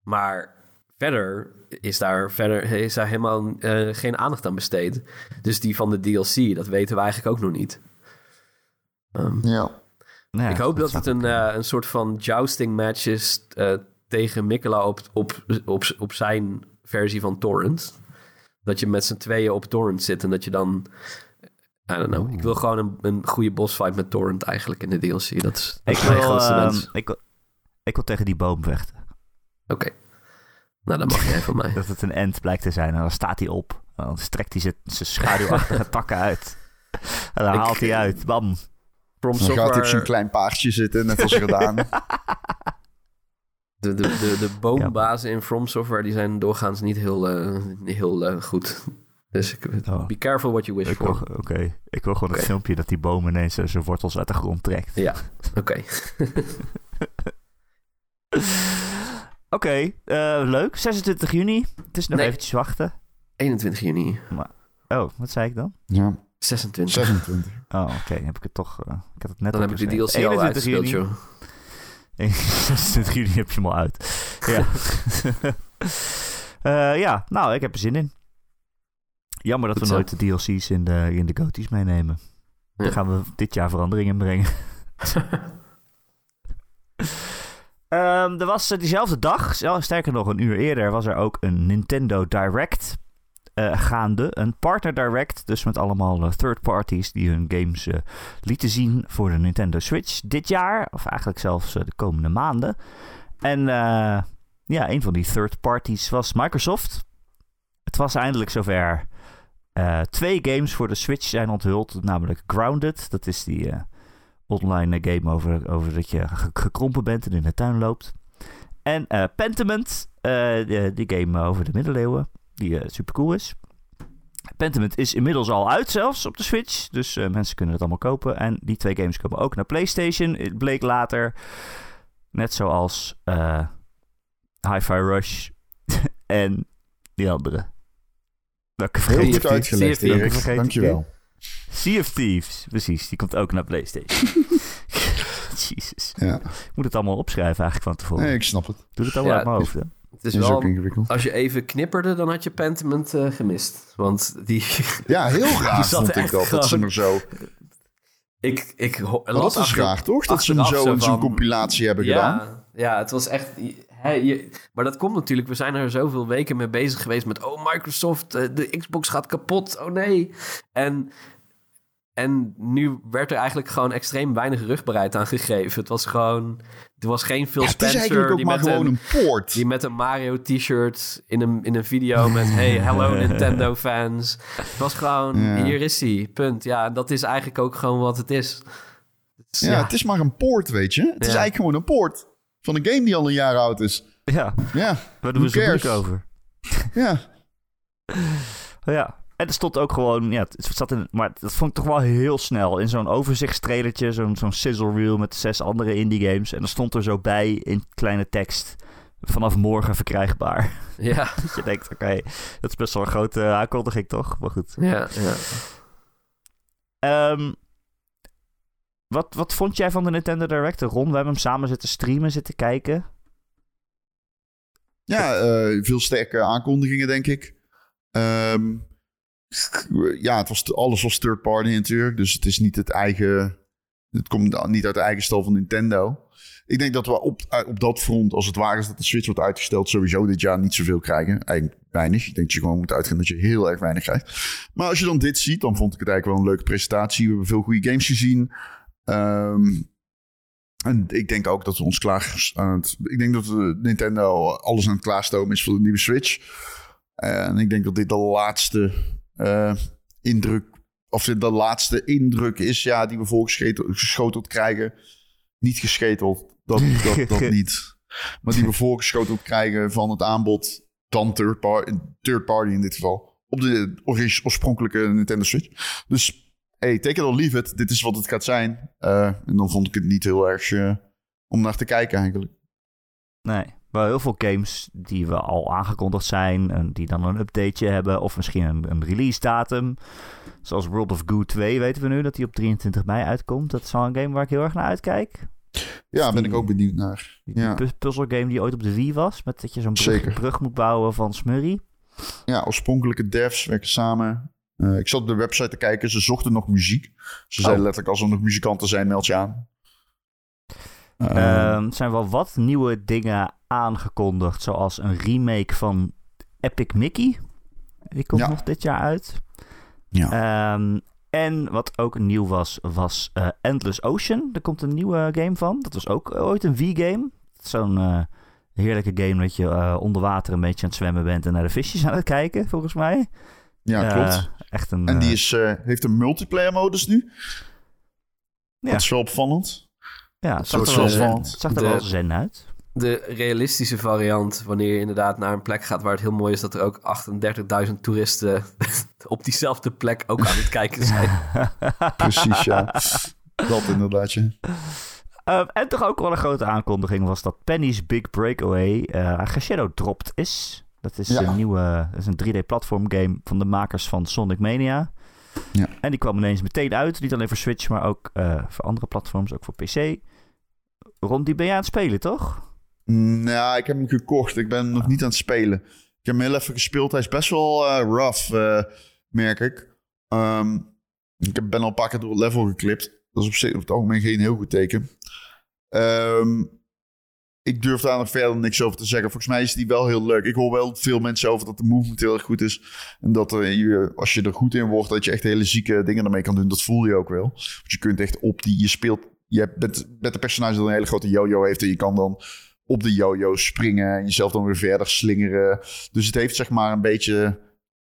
Maar verder is daar, verder, is daar helemaal eh, geen aandacht aan besteed. Dus die van de DLC, dat weten we eigenlijk ook nog niet. Ehm, Ja. Ja, ik hoop dat, het een, eh, een soort van jousting match is eh, tegen Mikela op, op, op, op zijn versie van Torrent. Dat je met z'n tweeën op Torrent zit en dat je dan... I don't know. Ik wil gewoon een, een goede boss fight met Torrent eigenlijk in de DLC. Dat is, dat Ik is mijn wil, grootste ehm, ik, wil- ik wil tegen die boom vechten. Oké. Nou, dan mag jij van mij. Dat het een end blijkt te zijn. En dan staat hij op. En dan strekt hij zijn- zijn schaduwachtige takken uit. En dan Ik- haalt hij uit. Bam. From Dan gaat hij op zo'n klein paardje zitten, net als gedaan. de, de, de, de boombazen in From Software, die zijn doorgaans niet heel, eh, heel eh, goed. Dus ik, Oh. be careful what you wish Ik for. oké. ik wil gewoon een filmpje dat die boom ineens eh, zijn wortels uit de grond trekt. Ja, oké. Oké, eh, leuk. 26 juni. Het is nog Nee. eventjes wachten. 21 juni. Oh, wat zei ik dan? Ja, 26. 26. Oh, oké. Dan heb ik het toch... eh, ik had het net Dan heb ik de opgeschreven. DLC al 21 uitgespeeld, juni. joh. 26 juni heb je hem al uit. Ja. Eh, ja, nou, ik heb er zin in. Jammer dat Goed we zo. nooit de DLC's in de, in de GOTY's meenemen. Dan gaan we dit jaar verandering in brengen. Ehm, er was eh, diezelfde dag, zel- sterker nog een uur eerder, was er ook een Nintendo Direct eh, gaande. Een partner Direct, dus met allemaal eh, third parties die hun games lieten zien voor de Nintendo Switch dit jaar. Of eigenlijk zelfs de komende maanden. En ja, een van die third parties was Microsoft. Het was eindelijk zover. Twee games voor de Switch zijn onthuld, namelijk Grounded. Dat is die online game over, over dat je ge- gekrompen bent en in de tuin loopt. En eh, Pentiment, eh, die game over de middeleeuwen, die eh, super cool is. Pentiment is inmiddels al uit zelfs op de Switch, dus mensen kunnen het allemaal kopen. En die twee games komen ook naar PlayStation, het bleek later. Net zoals Hi-Fi Rush en die andere. Welke Heel vergeet goed uitgelegd. Erik. Dankjewel. Sea of Thieves, precies. Die komt ook naar PlayStation. Jezus. Ja. Ik moet het allemaal opschrijven eigenlijk van tevoren. Nee, ik snap het. Doe het allemaal Ja, uit mijn hoofd, hè? Het is is wel, ook ingewikkeld. als je even knipperde, dan had je Pentiment eh, gemist. Want die, Ja, heel vond er ik echt dat, dat ze hem zo... ik, ik las dat is achter- raar, toch? Dat ze hem zo in zo zo'n compilatie hebben gedaan. Ja, ja, het was echt... Hè, je, maar dat komt natuurlijk, we zijn er zoveel weken mee bezig geweest met... Oh, Microsoft, eh, de Xbox gaat kapot, oh nee. En, en nu werd er eigenlijk gewoon extreem weinig rugbaarheid aan gegeven. Het was gewoon... Er was geen Phil Ja, het is Spencer eigenlijk ook die, maar met gewoon een, een poort. die met een Mario t-shirt in een, in een video met... Hey, hello Nintendo fans. Het was gewoon, Ja. hier is hij, punt. Ja, dat is eigenlijk ook gewoon wat het is. Het is- Ja, het is maar een poort, weet je. Het is eigenlijk gewoon een poort van een game die al een jaar oud is. Ja, Ja, waar doen we zo over? ja. Ja. En er stond ook gewoon, ja, het zat in, maar dat vond ik toch wel heel snel. In zo'n overzichtstrailertje, zo'n zo'n sizzle reel met zes andere indie games. En dan stond er zo bij in kleine tekst, vanaf morgen verkrijgbaar. Ja, Dat je denkt, oké, dat is best wel een grote aankondiging toch? Maar goed. ja, ja. Ehm, wat, wat vond jij van de Nintendo Direct? Ron, we hebben hem samen zitten streamen, zitten kijken. Ja, eh, veel sterke aankondigingen, denk ik. Ehm, ja, het was, alles was third party natuurlijk. Dus het is niet het eigen... Het komt niet uit de eigen stal van Nintendo. Ik denk dat we op, eh, op dat front, als het waar is dat de Switch wordt uitgesteld... sowieso dit jaar niet zoveel krijgen. Eigenlijk weinig. Ik denk dat je gewoon moet uitgaan dat je heel erg weinig krijgt. Maar als je dan dit ziet, dan vond ik het eigenlijk wel een leuke presentatie. We hebben veel goede games gezien. Ehm, en ik denk ook dat we ons klaar. Ik denk dat Nintendo alles aan het klaarstomen is voor de nieuwe Switch. En ik denk dat dit de laatste eh, indruk... Of dit de laatste indruk is ja, die we voorgeschoteld krijgen. Niet gescheteld, dat, dat, dat niet. Maar die we voorgeschoteld krijgen van het aanbod dan third, par third party in dit geval. Op de oorspronkelijke Nintendo Switch. Dus hey, take it or leave it. Dit is wat het gaat zijn. Eh, en dan vond ik het niet heel erg eh, om naar te kijken eigenlijk. Nee, wel heel veel games die we al aangekondigd zijn. En die dan een updateje hebben. Of misschien een, een release datum. Zoals World of Goo 2 weten we nu dat die op 23 mei uitkomt. Dat is wel een game waar ik heel erg naar uitkijk. Ja, ben ik ook benieuwd naar. Ja. die pu- puzzelgame die ooit op de Wii was. Met dat je zo'n brug, moet bouwen van Smurrie. Ja, oorspronkelijke devs werken samen. Eh, ik zat op de website te kijken. Ze zochten nog muziek. Ze zeiden Oh. letterlijk, als er nog muzikanten zijn, meld je aan. Eh, Ehm, er zijn wel wat nieuwe dingen aangekondigd. Zoals een remake van Epic Mickey. Die komt Ja. nog dit jaar uit. ja. Ehm, en wat ook nieuw was, was eh, Endless Ocean. Er komt een nieuwe game van. Dat was ook ooit een V-game. Zo'n eh, heerlijke game dat je eh, onder water een beetje aan het zwemmen bent... en naar de visjes aan het kijken, volgens mij. ja, Eh, klopt. echt een... En die eh, is, eh, heeft een multiplayer modus nu. Ja. Dat is wel opvallend. Ja, het zag er wel, zag er wel zen uit. De realistische variant, wanneer je inderdaad naar een plek gaat waar het heel mooi is dat er ook 38.000 toeristen op diezelfde plek ook aan het kijken zijn. Precies, ja. Dat inderdaad, ja. Ehm, en toch ook wel een grote aankondiging was dat Penny's Big Breakaway eh geshadowdropt is. Dat is Ja. een nieuwe, dat is een 3D-platform game van de makers van Sonic Mania. Ja. En die kwam ineens meteen uit. Niet alleen voor Switch, maar ook eh, voor andere platforms, ook voor PC. Ron, die ben je aan het spelen, toch? Nou, ik heb hem gekocht. Ik ben nog niet aan het spelen. Ik heb hem heel even gespeeld. Hij is best wel eh, rough, eh, merk ik. Ehm, ik heb- ben al een paar keer door het level geklipt. Dat is op zich over het algemeen geen heel goed teken. Ehm, ik durf daar nog verder niks over te zeggen. Volgens mij is die wel heel leuk. Ik hoor wel veel mensen over dat de movement heel erg goed is. En dat er, je, als je er goed in wordt, dat je echt hele zieke dingen ermee kan doen. Dat voel je ook wel. Want je kunt echt op die... Je speelt... Je bent met een personage dat een hele grote yo-yo heeft. En je kan dan op de yo-yo springen. En jezelf dan weer verder slingeren. Dus het heeft zeg maar een beetje...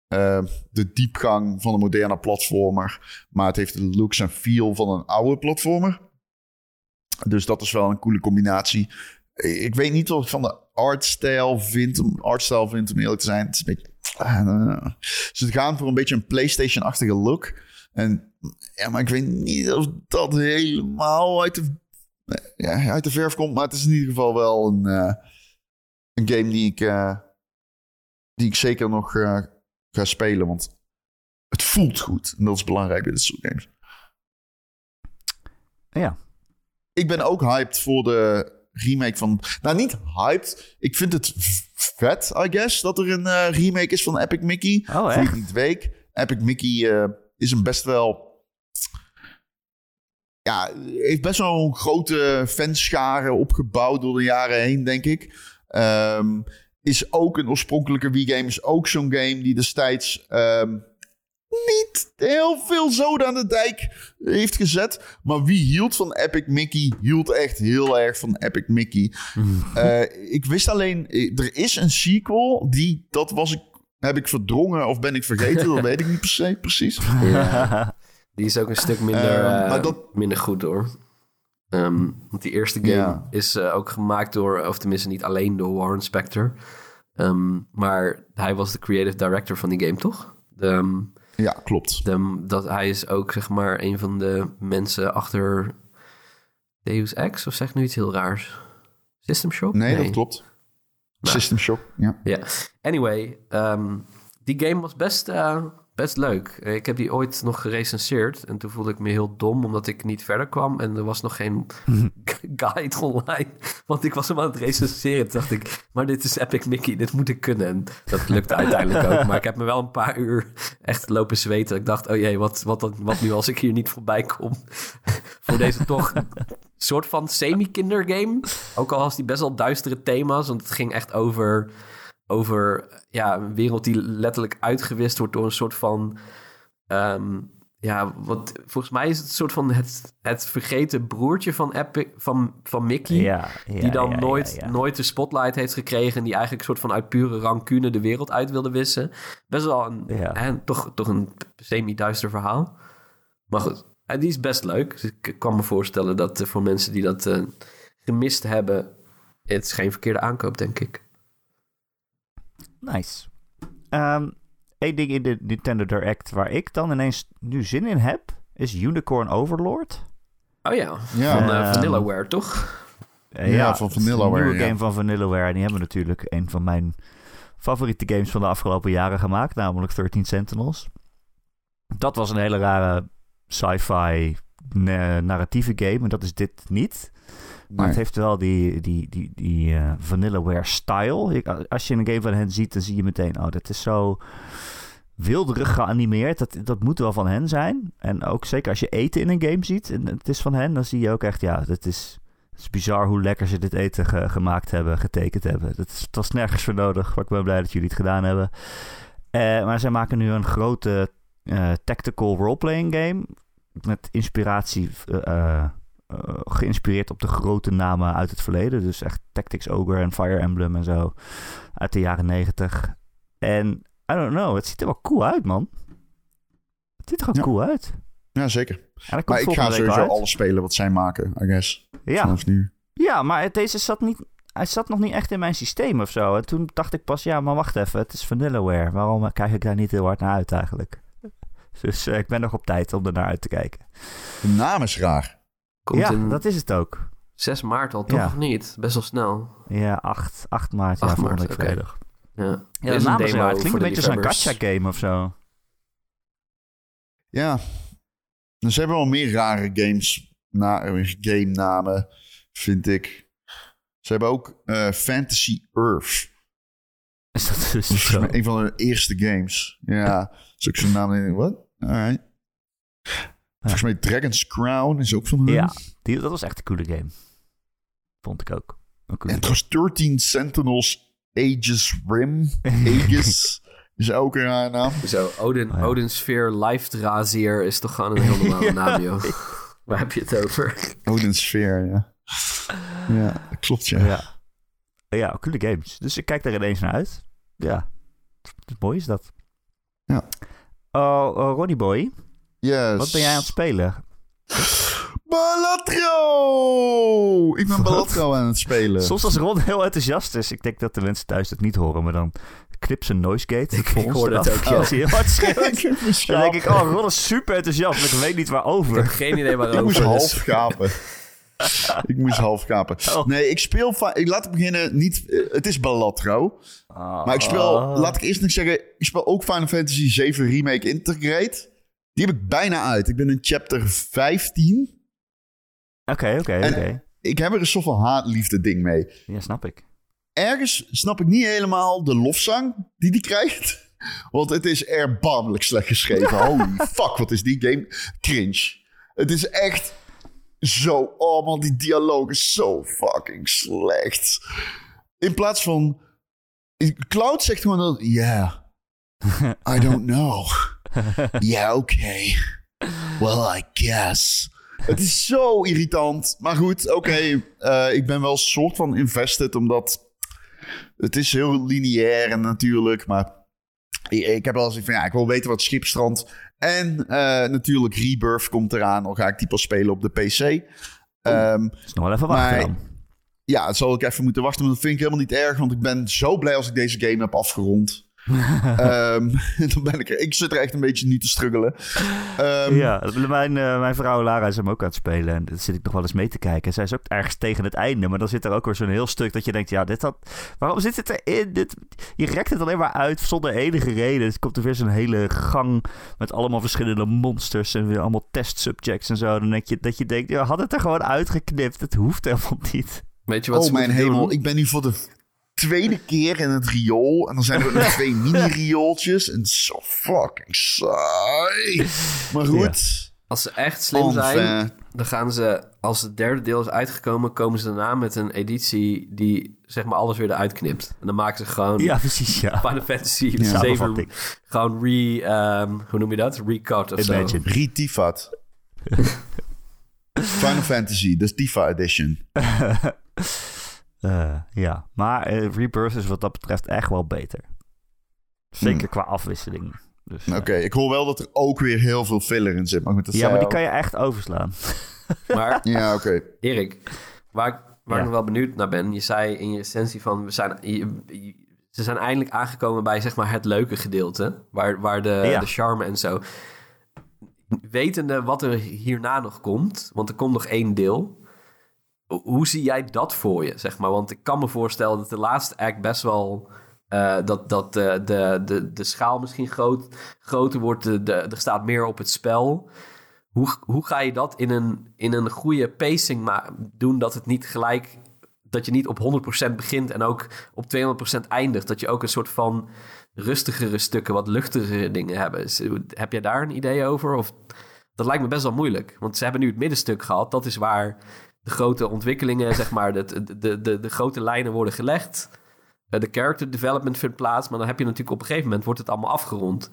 eh, de diepgang van een moderne platformer. Maar het heeft de looks en feel van een oude platformer. Dus dat is wel een coole combinatie. Ik weet niet wat ik van de artstijl vind, om, artstijl vind, om eerlijk te zijn. Het is een beetje... ah, Ze gaan voor een beetje een PlayStation-achtige look. En, ja, maar ik weet niet of dat helemaal uit de, ja, uit de verf komt. Maar het is in ieder geval wel een, eh, een game die ik, eh, die ik zeker nog eh, ga spelen. Want het voelt goed. En dat is belangrijk bij dit soort games. Ja. Ik ben ook hyped voor de remake van... Nou, niet hyped. Ik vind het vet, I guess, dat er een remake is van Epic Mickey. Oh, echt? niet week. Epic Mickey is een best wel... Ja, heeft best wel een grote fanschare opgebouwd door de jaren heen, denk ik. Ehm, is ook een oorspronkelijke Wii-game. Is ook zo'n game die destijds ehm, niet heel veel zoden aan de dijk heeft gezet. Maar wie hield van Epic Mickey, hield echt heel erg van Epic Mickey. Eh, ik wist alleen, eh, er is een sequel, die, dat was ik, heb ik verdrongen of ben ik vergeten, dat weet ik niet per se, precies. Ja. Die is ook een stuk minder, Ehm, eh, dat- minder goed hoor. Ehm, want die eerste game is eh, ook gemaakt door, of tenminste niet alleen door Warren Spector. Ehm, maar hij was de creative director van die game, toch? De, Ja, klopt. de, dat, hij is ook zeg maar een van de mensen achter Deus Ex, of zeg nu iets heel raars? System Shock? Nee, dat klopt. System Shock, ja. Anyway, die game was best, eh, best leuk. Eh, Ik heb die ooit nog gerecenseerd. En toen voelde ik me heel dom omdat ik niet verder kwam. En er was nog geen guide online. Want ik was hem aan het recenseren. Toen dacht ik, maar dit is Epic Mickey. Dit moet ik kunnen. En dat lukte uiteindelijk ook. Maar ik heb me wel een paar uur echt lopen zweten. Ik dacht, oh jee, wat, wat, dan- wat nu als ik hier niet voorbij kom? Voor deze toch soort van semi-kindergame. Ook al was die best wel duistere thema's. Want het ging echt over, over ja, een wereld die letterlijk uitgewist wordt door een soort van... ehm, ja, wat, volgens mij is het een soort van het, het vergeten broertje van, Epic, van, van Mickey. Ja, ja, die dan ja, nooit, nooit de spotlight heeft gekregen. En die eigenlijk een soort van uit pure rancune de wereld uit wilde wissen. Best wel een, Ja. hè, toch, toch een semi-duister verhaal. Maar goed, en die is best leuk. Dus ik kan me voorstellen dat eh, voor mensen die dat eh, gemist hebben... het is geen verkeerde aankoop, denk ik. Nice. Ehm Eén ding in de Nintendo Direct waar ik dan ineens nu zin in heb, is Unicorn Overlord. Oh ja, Ja. van eh, Ehm, Vanillaware, toch? Eh, Ja, van Vanillaware, Een nieuwe ja. game van Vanillaware. En die hebben natuurlijk een van mijn favoriete games van de afgelopen jaren gemaakt. Namelijk 13 Sentinels. Dat was een hele rare sci-fi na- narratieve game. En dat is dit niet. Maar Nee. het heeft wel die, die, die, die eh, Vanillaware style. Ik- als je een game van hen ziet, dan zie je meteen... Oh, dat is zo wilderig geanimeerd. Dat, dat moet wel van hen zijn. En ook zeker als je eten in een game ziet... en het is van hen, dan zie je ook echt... Ja, dat is... Het is bizar hoe lekker ze dit eten ge- gemaakt hebben, getekend hebben. Dat is, het was nergens voor nodig, maar ik ben blij dat jullie het gedaan hebben. Eh, maar zij maken nu een grote eh, tactical roleplaying game. Met inspiratie, geïnspireerd op de grote namen uit het verleden. Dus echt Tactics Ogre en Fire Emblem en zo. Uit de jaren negentig. En I don't know, het ziet er wel cool uit, man. Het ziet er gewoon Ja. cool uit. Ja, zeker. Maar ik ga sowieso uit. alles spelen wat zij maken, I guess. Ja, Vanaf nu. ja maar het- deze zat niet... Hij zat nog niet echt in mijn systeem of zo. En toen dacht ik pas, ja, maar wacht even. Het is Vanillaware. Waarom eh, kijk ik daar niet heel hard naar uit eigenlijk? Dus eh, ik ben nog op tijd om er naar uit te kijken. De naam is raar. Komt ja, in dat is het ook. 6 maart al, toch Ja. of niet? Best wel snel. Ja, 8, 8 maart. 8 ja, maart, vrijdag. Ja, Ja, de is naam een is raar. Het klinkt een de beetje zo'n liefhebbers. gacha game of zo. Ja. Dus ze hebben wel meer rare games, na, game namen, vind ik. Ze hebben ook eh, Fantasy Earth. Is dat dus Dat is een van hun eerste games. Ja, is ook zo'n naam. in- Wat? Alright. Volgens mij Dragon's Crown is ook van hun. Ja, die, dat was echt een coole game. Vond ik ook. Een coole En trouwens 13 Sentinels Aegis Rim. Aegis is ook een rare naam. Zo, Odin, Oh ja. Odin Sphere Life is toch gewoon een heel normale naam, joh. Waar heb je het over? Odin Sphere, ja. Ja, dat klopt, ja. Ja. ja, coole games. Dus ik kijk er ineens naar uit. Ja, mooi is dat. Ja. Oh, oh, Ronnie Boy, Yes. wat ben jij aan het spelen? Balatro! Ik ben? Balatro aan het spelen. Soms als Ron heel enthousiast is, ik denk dat de mensen thuis het niet horen, maar dan knip zijn noise gate. Ik- voor ik het eraf. ook, ja. Als hij heel hard schreeuwt. ik Dan denk ik, oh, Ron is super enthousiast, maar ik weet niet Ik waarover. heb geen idee Ik moest waarover. half gapen. ik moest half gapen. Oh. Nee, ik speel... va- Ik laat ik beginnen niet... eh, Het is Balatro. Maar ik speel... Oh. Laat ik eerst nog zeggen... Ik speel ook Final Fantasy 7 Remake Integrate. Die heb ik bijna uit. Ik ben in chapter 15. Oké, oké, oké. Ik heb er een soort van haatliefde ding mee. Ja, snap ik. ergens snap ik niet helemaal de lofzang die die krijgt. Want het is erbarmelijk slecht geschreven. Holy fuck, wat is die game cringe. Het is echt zo... Oh man, die dialoog is zo fucking slecht. In plaats van... Cloud zegt gewoon dat... Yeah, I don't know. Yeah, okay. Well, I guess. Het is zo irritant. Maar goed, oké. eh, ik ben wel een soort van invested, omdat het is heel lineair en natuurlijk. Maar ik, ik heb wel eens van ja, ik wil weten wat Schipstrand. En eh, natuurlijk Rebirth komt eraan. Dan ga ik die pas spelen op de PC. Ehm, Dus nog wel even wachten Maar- dan. ja, het zal ik even moeten wachten. Maar dat vind ik helemaal niet erg. Want ik ben zo blij als ik deze game heb afgerond. Ehm, dan ben ik er. Ik zit er echt een beetje nu te struggelen. Ehm, Ja, mijn, eh, mijn vrouw Lara is hem ook aan het spelen. En daar zit ik nog wel eens mee te kijken. Zij is ook ergens tegen het einde. Maar dan zit er ook weer zo'n heel stuk dat je denkt... Ja, dit had... Waarom zit het erin? Dit, je rekt het alleen maar uit zonder enige reden. Het komt er weer zo'n hele gang met allemaal verschillende monsters... en weer allemaal testsubjects en zo. Dan denk je dat je denkt... Ja, had het er gewoon uitgeknipt. Het hoeft helemaal niet. Weet je wat Oh ze mijn hemel, doen? ik ben nu voor de tweede keer in het riool. En dan zijn er nog twee mini-riooltjes. En zo fucking saai. Maar goed. Als ze echt slim zijn, dan gaan ze, als het derde deel is uitgekomen, komen ze daarna met een editie die zeg maar alles weer eruit knipt. En dan maken ze gewoon Ja, precies, ja. Final Fantasy Ja. 7 Samenvatting. gewoon re, ehm, hoe noem je dat? Recut of zo. Imagine. Ritifat. Final Fantasy, de Tifa Edition. Eh, ja, maar eh, Rebirth is wat dat betreft echt wel beter. Zeker Hmm. qua afwisseling. Dus, eh, Oké, ik hoor wel dat er ook weer heel veel filler in zit. Maar goed, dat Ja, maar die kan je echt overslaan. Maar Ja, oké. Erik, waar, ik, waar Ja. ik nog wel benieuwd naar ben, je zei in je essentie van, we zijn, je- je- ze zijn eindelijk aangekomen bij zeg maar het leuke gedeelte, waar, waar de, Ja. de charme en zo. Wetende wat er hierna nog komt, want er komt nog één deel. Hoe zie jij dat voor je, zeg maar? Want ik kan me voorstellen dat de laatste act best wel... eh, dat dat de, de, de, de schaal misschien groot, groter wordt. De, de, er staat meer op het spel. Hoe, hoe ga je dat in een, in een goede pacing doen dat het niet gelijk... Dat je niet op 100% begint en ook op 200% eindigt. Dat je ook een soort van rustigere stukken, wat luchtigere dingen hebben. Heb jij daar een idee over? Of, dat lijkt me best wel moeilijk. Want ze hebben nu het middenstuk gehad. Dat is waar de grote ontwikkelingen, zeg maar, de, de, de, de, grote lijnen worden gelegd. Eh, De character development vindt plaats. Maar dan heb je natuurlijk op een gegeven moment wordt het allemaal afgerond.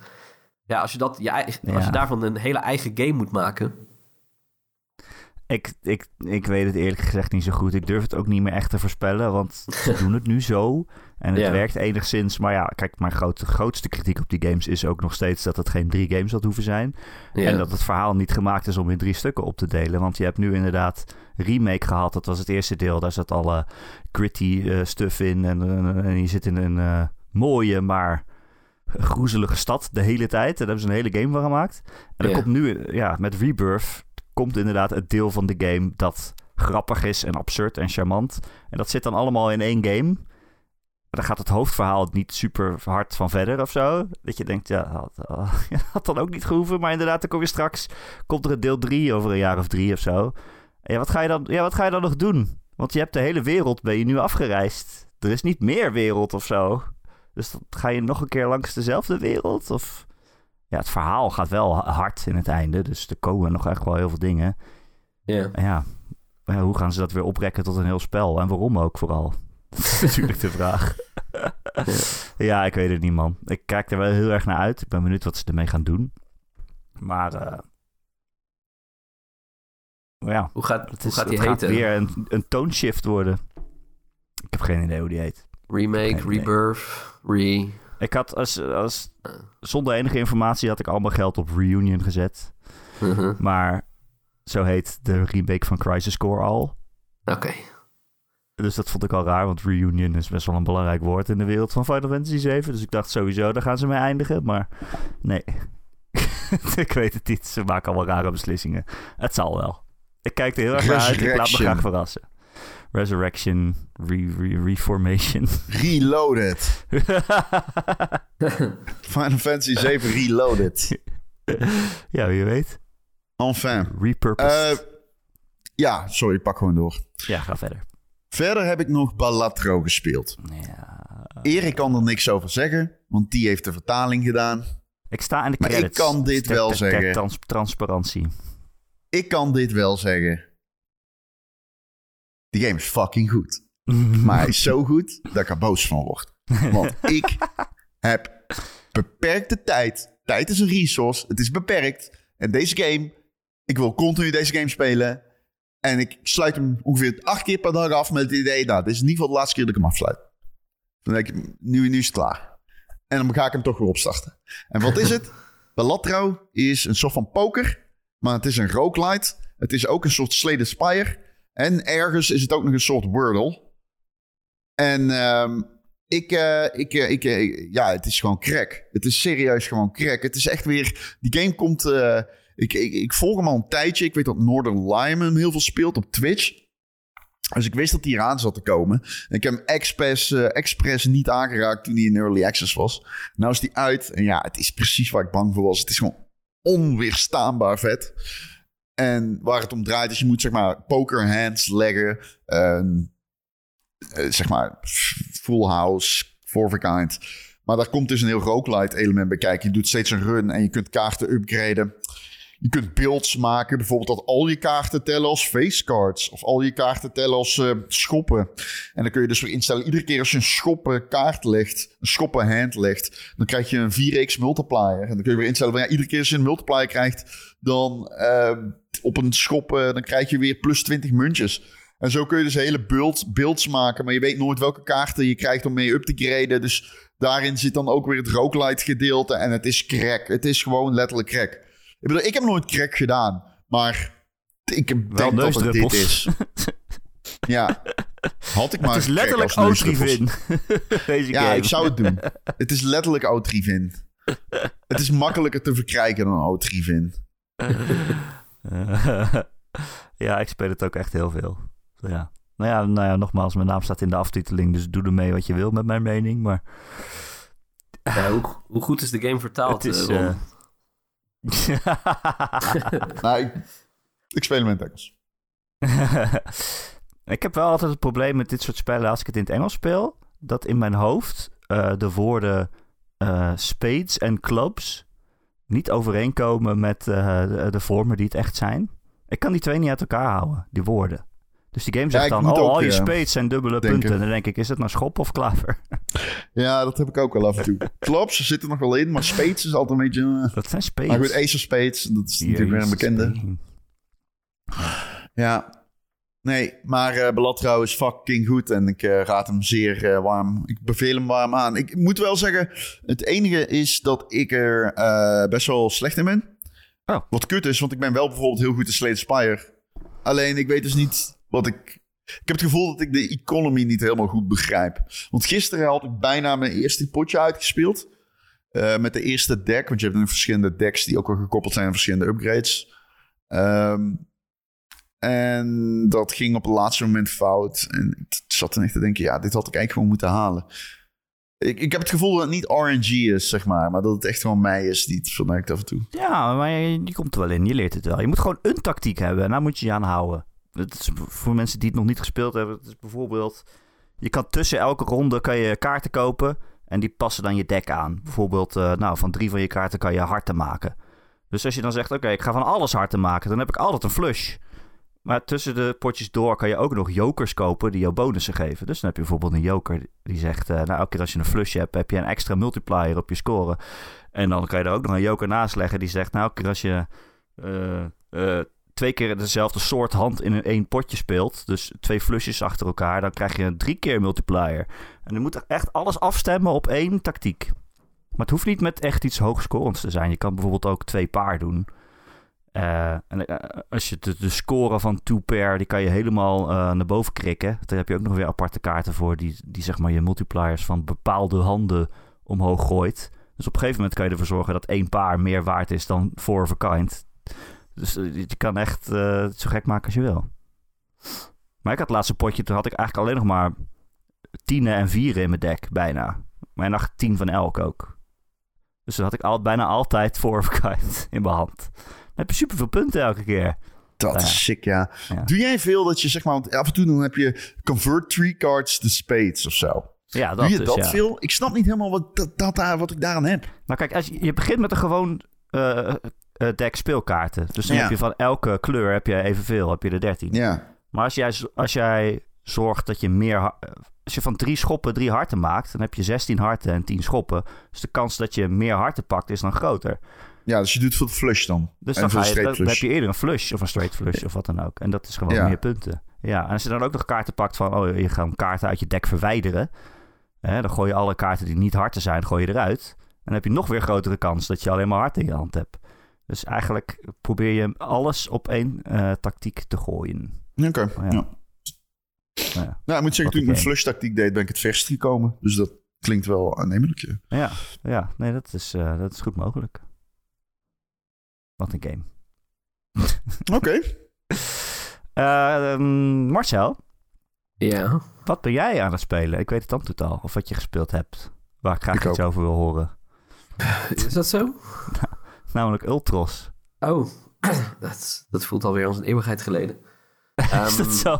Ja, als je, dat, je, als je Ja. daarvan een hele eigen game moet maken. Ik, ik, ik weet het eerlijk gezegd niet zo goed. Ik durf het ook niet meer echt te voorspellen, want ze doen het nu zo. En het Ja. werkt enigszins. Maar ja, kijk, mijn grote, grootste kritiek op die games is ook nog steeds dat het geen drie games had hoeven zijn. Ja. En dat het verhaal niet gemaakt is om in drie stukken op te delen. Want je hebt nu inderdaad remake gehad. Dat was het eerste deel. Daar zat alle gritty eh, stuff in. En, eh, en je zit in een eh, mooie, maar groezelige stad de hele tijd. En daar hebben ze een hele game van gemaakt. En dan Ja. komt nu, ja, met Rebirth komt inderdaad het deel van de game dat grappig is en absurd en charmant. En dat zit dan allemaal in één game. Maar dan gaat het hoofdverhaal niet super hard van verder of zo. Dat je denkt, ja, had, had dan ook niet gehoeven. Maar inderdaad, dan kom je straks, komt er een deel 3 over een jaar of drie of zo. En ja, wat ga je dan, ja, wat ga je dan nog doen? Want je hebt de hele wereld, ben je nu afgereisd. Er is niet meer wereld of zo. Dus dan ga je nog een keer langs dezelfde wereld? Of... Ja, het verhaal gaat wel hard in het einde. Dus er komen nog echt wel heel veel dingen. Ja. Ja, ja, hoe gaan ze dat weer oprekken tot een heel spel? En waarom ook vooral? Dat is natuurlijk de vraag. ja, ik weet het niet, man. Ik kijk er wel heel erg naar uit. Ik ben benieuwd wat ze ermee gaan doen. Maar, eh, maar ja, Hoe gaat, het, hoe is, gaat die het gaat heten? weer een, een toonshift worden. Ik heb geen idee hoe die heet. Remake. Rebirth, Re... Ik had als, als, zonder enige informatie had ik al mijn geld op Reunion gezet. Mhm. Maar zo heet de remake van Crisis Core al. Oké. Dus dat vond ik al raar, want reunion is best wel een belangrijk woord in de wereld van Final Fantasy 7. Dus ik dacht sowieso, daar gaan ze mee eindigen. Maar nee, ik weet het niet. Ze maken allemaal rare beslissingen. Het zal wel. Ik kijk er heel erg naar uit. Ik laat me graag verrassen. Resurrection, re- re- Reformation. Reloaded. Final Fantasy 7 Reloaded. ja, wie weet. Enfin. Repurposed. Eh, ja, sorry, pak gewoon door. ja, ga verder. Verder heb ik nog Balatro gespeeld. Ja. Erik kan er niks over zeggen, want die heeft de vertaling gedaan. Ik sta in de Maar ik credits. kan dit wel ter zeggen. trans- transparantie. Ik kan dit wel zeggen. Die game is fucking goed. Maar hij is zo goed dat ik er boos van word. Want ik heb beperkte tijd. Tijd is een resource. Het is beperkt. En deze game, ik wil continu deze game spelen. En ik sluit hem ongeveer acht keer per dag af met het idee... Nou, dit is in ieder geval de laatste keer dat ik hem afsluit. Dan denk ik, nu, nu is het klaar. En dan ga ik hem toch weer opstarten. En wat is het? Balatro is een soort van poker. Maar het is een roguelite. Het is ook een soort Slay Spire. En ergens is het ook nog een soort Wordle. En ehm, ik, eh, ik, eh, ik, eh, ja, het is gewoon crack. Het is serieus gewoon crack. Het is echt weer, die game komt, ik, ik, ik volg hem al een tijdje. Ik weet dat Northern hem heel veel speelt op Twitch. Dus ik wist dat hij eraan zat te komen. En ik heb hem express, express niet aangeraakt toen hij in Early Access was. Nou is die uit. En ja, het is precies waar ik bang voor was. Het is gewoon onweerstaanbaar vet. En waar het om draait is, je moet zeg maar poker hands leggen. ehm, eh, zeg maar full house, for of a kind. Maar daar komt dus een heel roguelite element bij kijken. Je doet steeds een run en je kunt kaarten upgraden. Je kunt builds maken, bijvoorbeeld dat al je kaarten tellen als face cards. Of al je kaarten tellen als eh, schoppen. En dan kun je dus weer instellen, iedere keer als je een schoppen kaart legt, een schoppen hand legt, dan krijg je een 4x multiplier. En dan kun je weer instellen van ja, iedere keer als je een multiplier krijgt, dan eh, op een schop, eh, dan krijg je weer plus 20 muntjes. En zo kun je dus hele build, builds maken, maar je weet nooit welke kaarten je krijgt om mee up te graden. Dus daarin zit dan ook weer het roguelite gedeelte en het is crack. Het is gewoon letterlijk crack. Ik bedoel, ik heb nooit crack gedaan, maar ik denk dat het dit is. Ja. Had ik maar Het is letterlijk. Otrivin. Deze Ja, game. ik zou het doen. Het is letterlijk Otrivin. Het is makkelijker te verkrijgen dan Otrivin. ja, ik speel het ook echt heel veel. Ja. Nou ja, nou ja, nogmaals, mijn naam staat in de aftiteling, dus doe ermee wat je wil met mijn mening. Maar Ja, hoe, hoe goed is de game vertaald? het is... eh, Nou, ik, speel hem in het Engels. ik heb wel altijd het probleem met dit soort spellen als ik het in het Engels speel, dat in mijn hoofd eh, de woorden eh, spades en clubs niet overeenkomen met eh, de, de vormen die het echt zijn. Ik kan die twee niet uit elkaar houden, die woorden. Dus die game zegt dan, oh, ook, al je eh, spades zijn dubbele denken. punten. En dan denk ik, is het nou schop of klaver? Ja, dat heb ik ook wel af en toe. Klopt, ze zitten nog wel in, maar Spades is altijd een beetje... eh, Dat zijn spades. Maar goed, Ace of Spades, dat is natuurlijk weer een bekende. Ja. Nee, maar eh Belatrouw is fucking goed en ik raad hem zeer warm. Ik beveel hem warm aan. Ik moet wel zeggen, het enige is dat ik er best wel slecht in ben. Oh. Wat kut is, want ik ben wel bijvoorbeeld heel goed in Slay the Spire. Alleen ik weet dus niet wat ik... Ik heb het gevoel dat ik de economy niet helemaal goed begrijp. Want gisteren had ik bijna mijn eerste potje uitgespeeld. eh, met de eerste deck. Want je hebt nu verschillende decks die ook wel gekoppeld zijn aan verschillende upgrades. Ehm, en dat ging op het laatste moment fout. En ik zat dan echt te denken, ja, dit had ik eigenlijk gewoon moeten halen. Ik, ik heb het gevoel dat het niet RNG is, zeg maar. Maar dat het echt gewoon mij is die het vermerkt af en toe. Ja, maar je, je komt er wel in. Je leert het wel. Je moet gewoon een tactiek hebben. En daar moet je je aan houden. Voor mensen die het nog niet gespeeld hebben. Is bijvoorbeeld... Je kan tussen elke ronde kan je kaarten kopen. En die passen dan je deck aan. Bijvoorbeeld, eh, nou, van drie van je kaarten kan je harten maken. Dus als je dan zegt, oké, ik ga van alles harten maken. Dan heb ik altijd een flush. Maar tussen de potjes door kan je ook nog jokers kopen die jou bonussen geven. Dus dan heb je bijvoorbeeld een joker die zegt... eh, nou, elke keer als je een flush hebt, heb je een extra multiplier op je score. En dan kan je er ook nog een joker naast leggen die zegt... nou, elke keer als je eh, twee keer dezelfde soort hand in een één potje speelt... dus twee flushes achter elkaar, dan krijg je een drie keer multiplier. En je moet echt alles afstemmen op één tactiek. Maar het hoeft niet met echt iets hoogscorends te zijn. Je kan bijvoorbeeld ook twee paar doen... Eh, en eh, als je de, de score van two pair, die kan je helemaal eh, naar boven krikken. Daar heb je ook nog weer aparte kaarten voor, die, die zeg maar je multipliers van bepaalde handen omhoog gooit. Dus op een gegeven moment kan je ervoor zorgen dat één paar meer waard is dan four of a kind. Dus eh, je kan echt eh, zo gek maken als je wil. Maar ik had het laatste potje, toen had ik eigenlijk alleen nog maar tienen en vieren in mijn deck, bijna. Maar ik dacht tien van elk ook. Dus dan had ik al, bijna altijd four of kind in mijn hand. Dan heb je superveel punten elke keer. Dat Ja. is sick, ja. Ja. Doe jij veel dat je, zeg maar... Want af en toe dan heb je convert three cards to spades of zo. Ja, dat Doe je dus, dat ja. veel? Ik snap niet helemaal wat, dat, dat daar, wat ik daaraan heb. Nou kijk, als je, je begint met een gewoon eh, eh, deck speelkaarten. Dus dan Ja. heb je van elke kleur heb je evenveel, heb je er 13. Ja. Maar als jij, als jij zorgt dat je meer... Als je van drie schoppen drie harten maakt, dan heb je 16 harten en 10 schoppen. Dus de kans dat je meer harten pakt is dan groter. Ja, dus je doet veel flush dan. Dus dan, ga je, dan, heb je eerder een flush of een straight flush of wat dan ook. En dat is gewoon Ja. meer punten. Ja, en als je dan ook nog kaarten pakt van... Oh, je gaat kaarten uit je deck verwijderen. Hè, dan gooi je alle kaarten die niet harten zijn, gooi je eruit. En dan heb je nog weer grotere kans dat je alleen maar harten in je hand hebt. Dus eigenlijk probeer je alles op één eh, tactiek te gooien. Oké, Ja. ja. Ja. Nou, ik moet zeggen, toen ik mijn een flush tactiek deed, ben ik het verst gekomen. Dus dat klinkt wel aannemelijk. ja. Ja, ja nee, dat is, eh, dat is goed mogelijk. Wat een game. Oké. Eh, ehm, Marcel, Ja. wat ben jij aan het spelen? Ik weet het dan totaal. Of wat je gespeeld hebt. Waar ik graag Ik iets ook. over wil horen. Is dat zo? Namelijk Ultros. Oh, dat, dat voelt alweer als een eeuwigheid geleden. is Ehm, dat zo?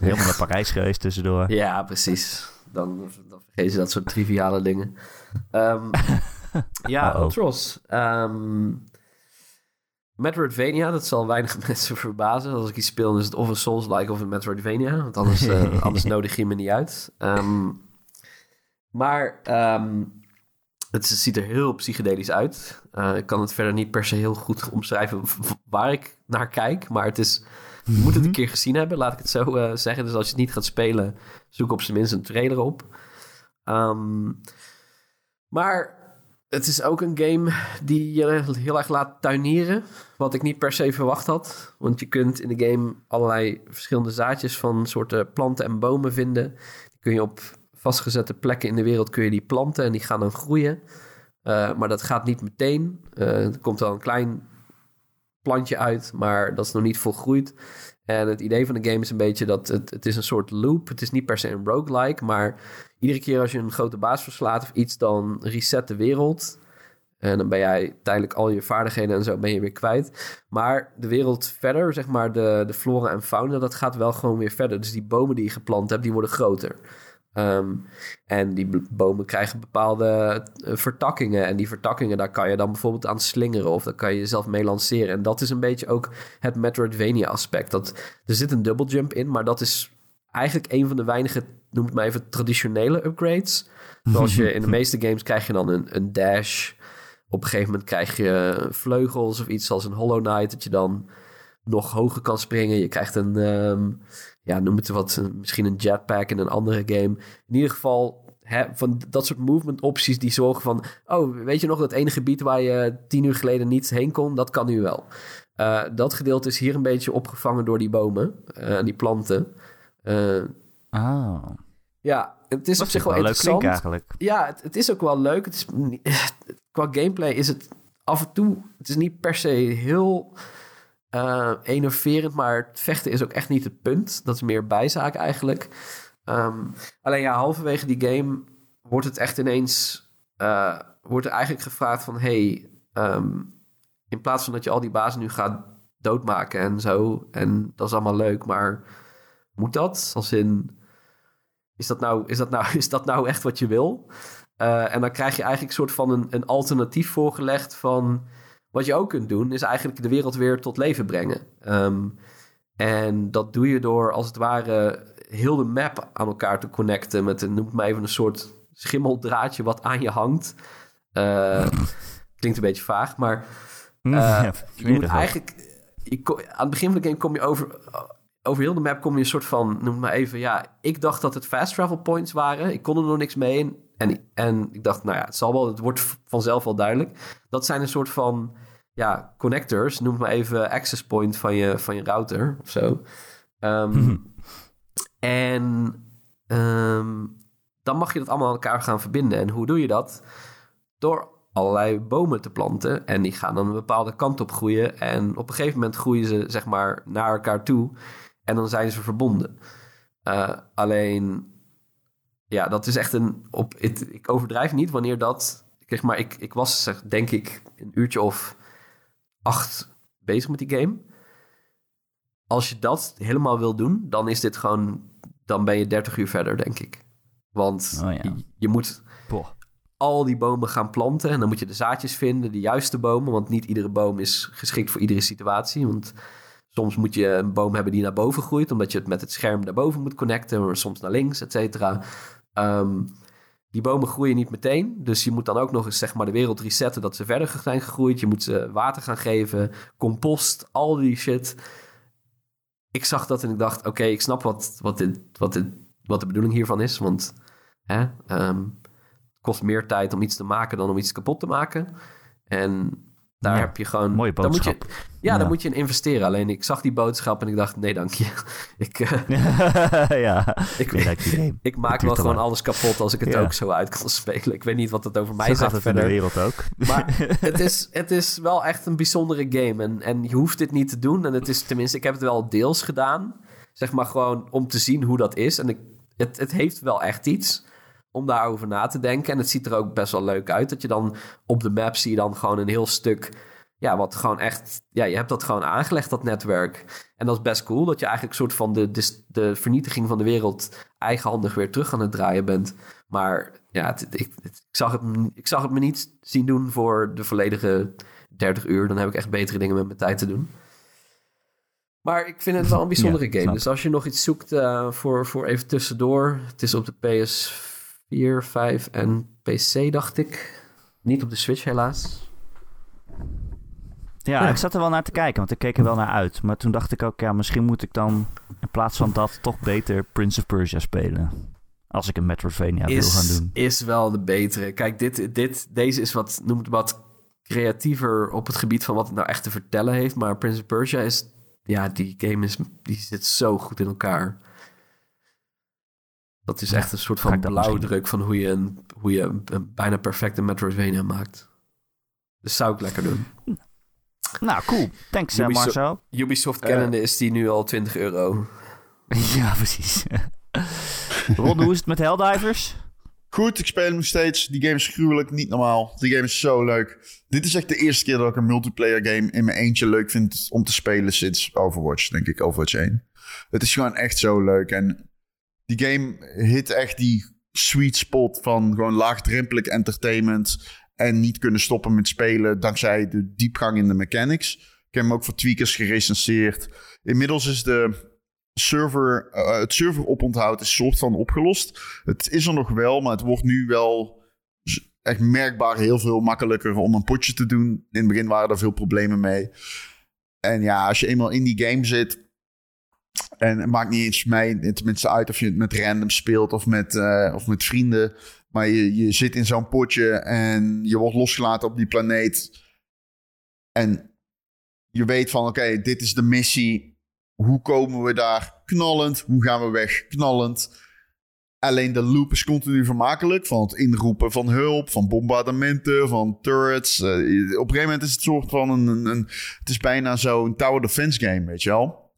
Helemaal naar Parijs geweest tussendoor. Ja, precies. Dan, dan vergeet je dat soort triviale dingen. Ehm, ja, Uh-oh. Ultros. Ehm Metroidvania, dat zal weinig mensen verbazen. Als ik iets speel, is het of een Souls-like of een Metroidvania. Want anders, eh, anders nodig je me niet uit. Ehm, maar ehm, het ziet er heel psychedelisch uit. Eh, ik kan het verder niet per se heel goed omschrijven waar ik naar kijk. Maar het is, je moet het een keer gezien hebben, laat ik het zo eh, zeggen. Dus als je het niet gaat spelen, zoek op zijn minst een trailer op. Ehm, maar het is ook een game die je heel erg laat tuinieren. Wat ik niet per se verwacht had. Want je kunt in de game allerlei verschillende zaadjes van soorten planten en bomen vinden. Die kun je op vastgezette plekken in de wereld kun je die planten en die gaan dan groeien. Eh, maar dat gaat niet meteen. Eh, er komt wel een klein plantje uit, maar dat is nog niet volgroeid. En het idee van de game is een beetje dat het, het is een soort loop. Het is niet per se een roguelike, maar iedere keer als je een grote baas verslaat of iets, dan reset de wereld. En dan ben jij tijdelijk al je vaardigheden en zo ben je weer kwijt. Maar de wereld verder, zeg maar de, de flora en fauna, dat gaat wel gewoon weer verder. Dus die bomen die je geplant hebt, die worden groter. Ehm, en die bomen krijgen bepaalde eh, vertakkingen. En die vertakkingen, daar kan je dan bijvoorbeeld aan slingeren. Of daar kan je jezelf mee lanceren. En dat is een beetje ook het Metroidvania aspect. Dat, er zit een double jump in, maar dat is eigenlijk een van de weinige, noem het maar even, traditionele upgrades. Zoals je in de meeste games krijg je dan een, een dash. Op een gegeven moment krijg je vleugels of iets als een Hollow Knight. Dat je dan nog hoger kan springen. Je krijgt een, ehm, ja, noem het wat, een- misschien een jetpack in een andere game. In ieder geval hè, van dat soort movement opties die zorgen van... oh, weet je nog dat ene gebied waar je tien uur geleden niet heen kon? Dat kan nu wel. Eh, dat gedeelte is hier een beetje opgevangen door die bomen en die planten. Eh, Ah, ja, het is dat op zich wel wel leuk interessant. klinken eigenlijk. Ja, het, het is ook wel leuk. Het is, qua gameplay is het af en toe... Het is niet per se heel eh enerverend, maar vechten is ook echt niet het punt. Dat is meer bijzaak eigenlijk. Ehm, alleen ja, halverwege die game wordt het echt ineens... eh, wordt er eigenlijk gevraagd van... Hey, ehm, in plaats van dat je al die bazen nu gaat doodmaken en zo... en dat is allemaal leuk, maar moet dat? Als in... Is dat nou, is dat nou, is dat nou echt wat je wil? Eh, en dan krijg je eigenlijk een soort van een, een alternatief voorgelegd van... Wat je ook kunt doen, is eigenlijk de wereld weer tot leven brengen. Ehm, en dat doe je door als het ware heel de map aan elkaar te connecten... met, een, noem het maar even, een soort schimmeldraadje wat aan je hangt. Eh, klinkt een beetje vaag, maar... Eh, ja, je moet eigenlijk... Je, aan het begin van de game kom je over... Over heel de map kom je een soort van... Noem het maar even... Ja, ik dacht dat het fast travel points waren. Ik kon er nog niks mee. En, en, en ik dacht, nou ja, het zal wel... Het wordt vanzelf wel duidelijk. Dat zijn een soort van... Ja, connectors. Noem het maar even access point van je, van je router of zo. Ehm, En ehm, dan mag je dat allemaal aan elkaar gaan verbinden. En hoe doe je dat? Door allerlei bomen te planten. En die gaan dan een bepaalde kant op groeien. En op een gegeven moment groeien ze zeg maar naar elkaar toe. En dan zijn ze verbonden. Eh, alleen, ja, dat is echt een... Op, het- ik overdrijf niet wanneer dat... Zeg maar, ik, ik was zeg, denk ik een uurtje of acht bezig met die game. Als je dat helemaal wil doen, dan is dit gewoon... Dan ben je 30 uur verder, denk ik. Want Oh ja. je, je moet Boah. al die bomen gaan planten. En dan moet je de zaadjes vinden, de juiste bomen. Want niet iedere boom is geschikt voor iedere situatie. Want soms moet je een boom hebben die naar boven groeit, omdat je het met het scherm naar boven moet connecten. Maar soms naar links, et cetera. Ehm, die bomen groeien niet meteen. Dus je moet dan ook nog eens zeg maar, de wereld resetten dat ze verder zijn gegroeid. Je moet ze water gaan geven, compost, al die shit. Ik zag dat en ik dacht, oké, ik snap wat, wat, dit, wat, dit, wat de bedoeling hiervan is. Want hè, ehm, het kost meer tijd om iets te maken dan om iets kapot te maken. En daar Ja, heb je gewoon... mooie dan moet je, ja, Ja. dan moet je in investeren. Alleen ik zag die boodschap en ik dacht, nee dank je. ik, eh, ja, ik, nee, ik maak wel gewoon alles kapot als ik het Ja. ook zo uit kan spelen. Ik weet niet wat het over mij zegt het in de verder. wereld ook. Maar het is, het is wel echt een bijzondere game. En, en je hoeft dit niet te doen. En het is tenminste, ik heb het wel deels gedaan. Zeg maar gewoon om te zien hoe dat is. En ik, het, het heeft wel echt iets om daarover na te denken. En het ziet er ook best wel leuk uit. Dat je dan op de map zie je dan gewoon een heel stuk. Ja, wat gewoon echt. Ja, je hebt dat gewoon aangelegd, dat netwerk. En dat is best cool. Dat je eigenlijk een soort van de, de, de vernietiging van de wereld eigenhandig weer terug aan het draaien bent. Maar ja, het- ik, het- ik, zag het, ik zag het me niet zien doen voor de volledige 30 uur. Dan heb ik echt betere dingen met mijn tijd te doen. Maar ik vind het wel een bijzondere Ja, game. Dus als je nog iets zoekt eh, voor, voor even tussendoor. Het is op de PS4, 5 en PC, dacht ik. Niet op de Switch, helaas. Ja, Ja. ik zat er wel naar te kijken, want ik keek er wel naar uit. Maar toen dacht ik ook, ja, misschien moet ik dan in plaats van dat toch beter Prince of Persia spelen. Als ik een Metroidvania wil gaan doen. is wel de betere. Kijk, dit, dit, deze is wat, noem het wat creatiever op het gebied van wat het nou echt te vertellen heeft. Maar Prince of Persia is, ja, die game is, die zit zo goed in elkaar. Dat is echt een soort van blauwdruk van hoe je, een, hoe je een, een bijna perfecte Metroidvania maakt. Dus zou ik lekker doen. Nou, cool. Thanks, eh, Ubisoft- Marcel. Ubisoft Eh. kennende is die nu al 20 euro. ja, precies. Ron, hoe is het met Helldivers? Goed, ik speel hem nog steeds. Die game is gruwelijk, niet normaal. Die game is zo leuk. Dit is echt de eerste keer dat ik een multiplayer game in mijn eentje leuk vind om te spelen sinds Overwatch, denk ik, Overwatch 1. Het is gewoon echt zo leuk. En die game hit echt die sweet spot van gewoon laagdrempelig entertainment en niet kunnen stoppen met spelen dankzij de diepgang in de mechanics. Ik heb hem ook voor tweakers gerecenseerd. Inmiddels is de server, eh, het serveroponthoud is soort van opgelost. Het is er nog wel, maar het wordt nu wel echt merkbaar heel veel makkelijker om een potje te doen. In het begin waren er veel problemen mee. En ja, als je eenmaal in die game zit. En het maakt niet eens mij tenminste uit of je het met random speelt of met, eh, of met vrienden. Maar je, je zit in zo'n potje en je wordt losgelaten op die planeet. En je weet van oké, dit is de missie. Hoe komen we daar? Knallend. Hoe gaan we weg? Knallend. Alleen de loop is continu vermakelijk. Van het inroepen van hulp, van bombardementen, van turrets. Eh, op een gegeven moment is het soort van een, een, een het is bijna zo'n tower defense game, weet je wel.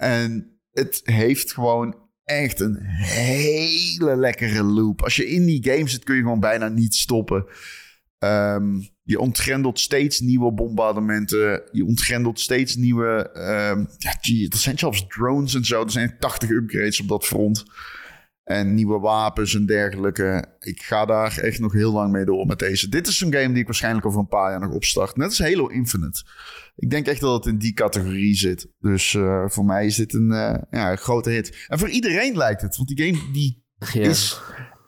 En het heeft gewoon echt een hele lekkere loop. Als je in die game zit, kun je gewoon bijna niet stoppen. Ehm, je ontgrendelt steeds nieuwe bombardementen. Je ontgrendelt steeds nieuwe. Um, ja, er zijn zelfs drones en zo. Er zijn 80 upgrades op dat front. En nieuwe wapens en dergelijke. Ik ga daar echt nog heel lang mee door met deze. Dit is een game die ik waarschijnlijk over een paar jaar nog opstart. Net als Halo Infinite. Ik denk echt dat het in die categorie zit. Dus uh, voor mij is dit een, uh, ja, een grote hit. En voor iedereen lijkt het. Want die game die Ja. is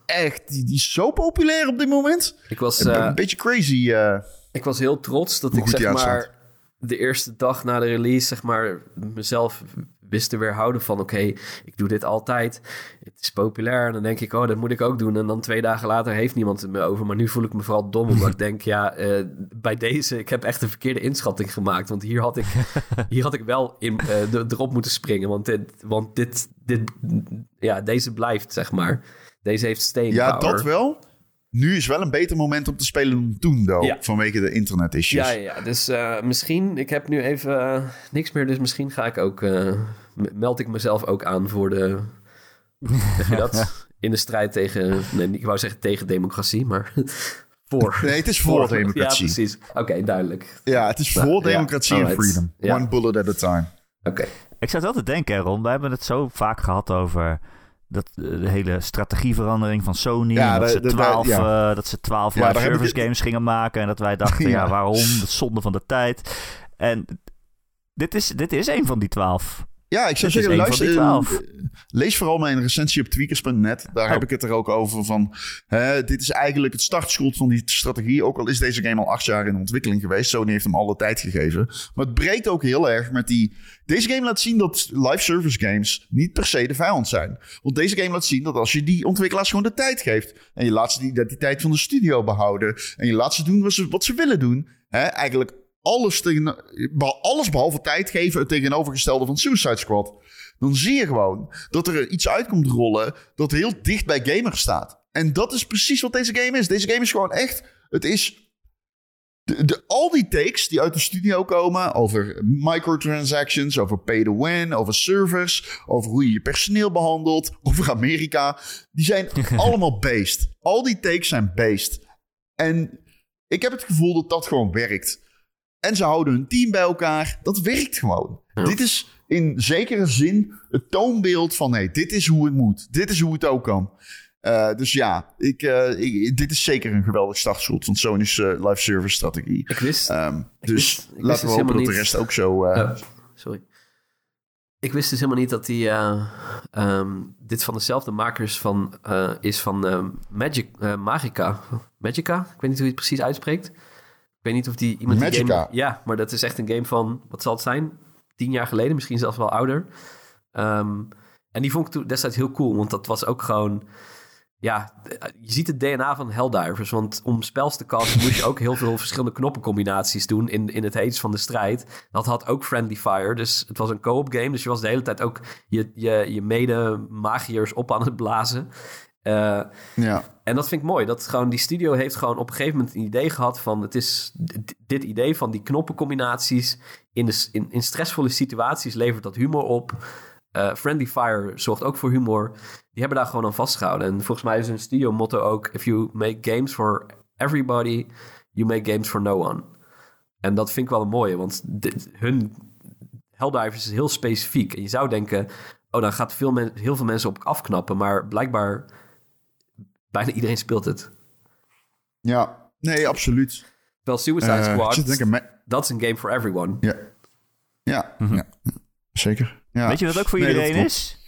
echt... Die, die is zo populair op dit moment. Ik was, Een- eh, een beetje crazy. eh. ik was heel trots dat ik zeg maar de eerste dag na de release zeg maar mezelf te weerhouden van oké, ik doe dit altijd. Het is populair en dan denk ik oh, dat moet ik ook doen. En dan twee dagen later heeft niemand het meer over. Maar nu voel ik me vooral dom omdat ik denk ja, eh, bij deze, ik heb echt een verkeerde inschatting gemaakt. Want hier had ik, hier had ik wel in, de- erop moeten springen. Want, dit, want dit, dit, ja, deze blijft zeg maar. Deze heeft staying ja, dat wel. Nu is wel een beter moment om te spelen dan toen, though. Ja. Vanwege de internet issues. Ja, ja, dus eh, misschien, ik heb nu even niks meer, dus misschien ga ik ook, meld ik mezelf ook aan voor de, zeg je dat? In de strijd tegen, nee, ik wou zeggen tegen democratie, maar voor. Nee, het is voor democratie. Ja, precies. Oké, duidelijk. Ja, het is voor Nou, ja. democratie en freedom. Ja. One bullet at a time. Oké. Ik zat wel te denken, Ron. We hebben het zo vaak gehad over dat, eh, de hele strategieverandering van Sony. Ja, dat, de- ze de- de- 12, ja. eh, dat ze 12 Ja, live service games gingen maken. En dat wij dachten, ja, Ja. waarom? Is zonde van de tijd. En dit is, dit is een van die 12. Ja, ik zou zeggen, luister, 12. lees vooral mijn recensie op tweakers.net. Daar Oh. heb ik het er ook over van... Hè, dit is eigenlijk het startschot van die strategie. Ook al is deze game al acht jaar in ontwikkeling geweest. Sony heeft hem alle tijd gegeven. Maar het breekt ook heel erg met die... Deze game laat zien dat live service games niet per se de vijand zijn. Want deze game laat zien dat als je die ontwikkelaars gewoon de tijd geeft... en je laat ze de identiteit van de studio behouden... en je laat ze doen wat ze, wat ze willen doen... Hè, eigenlijk alles, tegen, alles behalve tijd geven het tegenovergestelde van Suicide Squad. Dan zie je gewoon dat er iets uitkomt rollen dat heel dicht bij gamers staat. En dat is precies wat deze game is. Deze game is gewoon echt. Het is. De, de, al die takes die uit de studio komen over microtransactions, over pay to win, over servers, over hoe je je personeel behandelt, over Amerika, die zijn allemaal based. Al die takes zijn based. En ik heb het gevoel dat dat gewoon werkt. En ze houden hun team bij elkaar. Dat werkt gewoon. Ja. Dit is in zekere zin het toonbeeld van... hey, dit is hoe het moet. Dit is hoe het ook kan. Eh, dus ja, ik, eh, ik- dit is zeker een geweldig startschot van Sony's eh, live service strategie. Ik wist, Ehm, dus wist- ik laten dus we hopen dat de rest ook zo... Oh, sorry. Ik wist dus helemaal niet dat die, eh, ehm, dit van dezelfde makers van, is van eh, Magic, Magica. Magica? Ik weet niet hoe je het precies uitspreekt. Ik weet niet of die iemand die Magica? game... Ja, maar dat is echt een game van, wat zal het zijn? Tien jaar geleden, misschien zelfs wel ouder. Ehm, en die vond ik toen destijds heel cool, want dat was ook gewoon... Ja, je ziet het DNA van Helldivers. Want om spels te casten moest je ook heel veel verschillende knoppencombinaties doen in, in het heetst van de strijd. Dat had ook Friendly Fire. Dus het was een co-op game. Dus je was de hele tijd ook je, je, je mede-magiërs op aan het blazen. Eh, ja. en dat vind ik mooi. Dat gewoon die studio heeft gewoon op een gegeven moment een idee gehad van... het is dit idee van die knoppencombinaties... in, de, in, in stressvolle situaties levert dat humor op... Eh, Friendly Fire zorgt ook voor humor. Die hebben daar gewoon aan vastgehouden. En volgens mij is hun studio motto ook... If you make games for everybody, you make games for no one. En dat vind ik wel een mooie, want dit- hun Helldivers is heel specifiek. En je zou denken, oh, dan gaat veel men, heel veel mensen op afknappen. Maar blijkbaar, bijna iedereen speelt het. ja, nee, absoluut. Terwijl Suicide Eh, Squad, denken, dat is een game for everyone. ja. Ja, ja, zeker. Ja. Weet je wat ook voor Nee, iedereen klopt. is?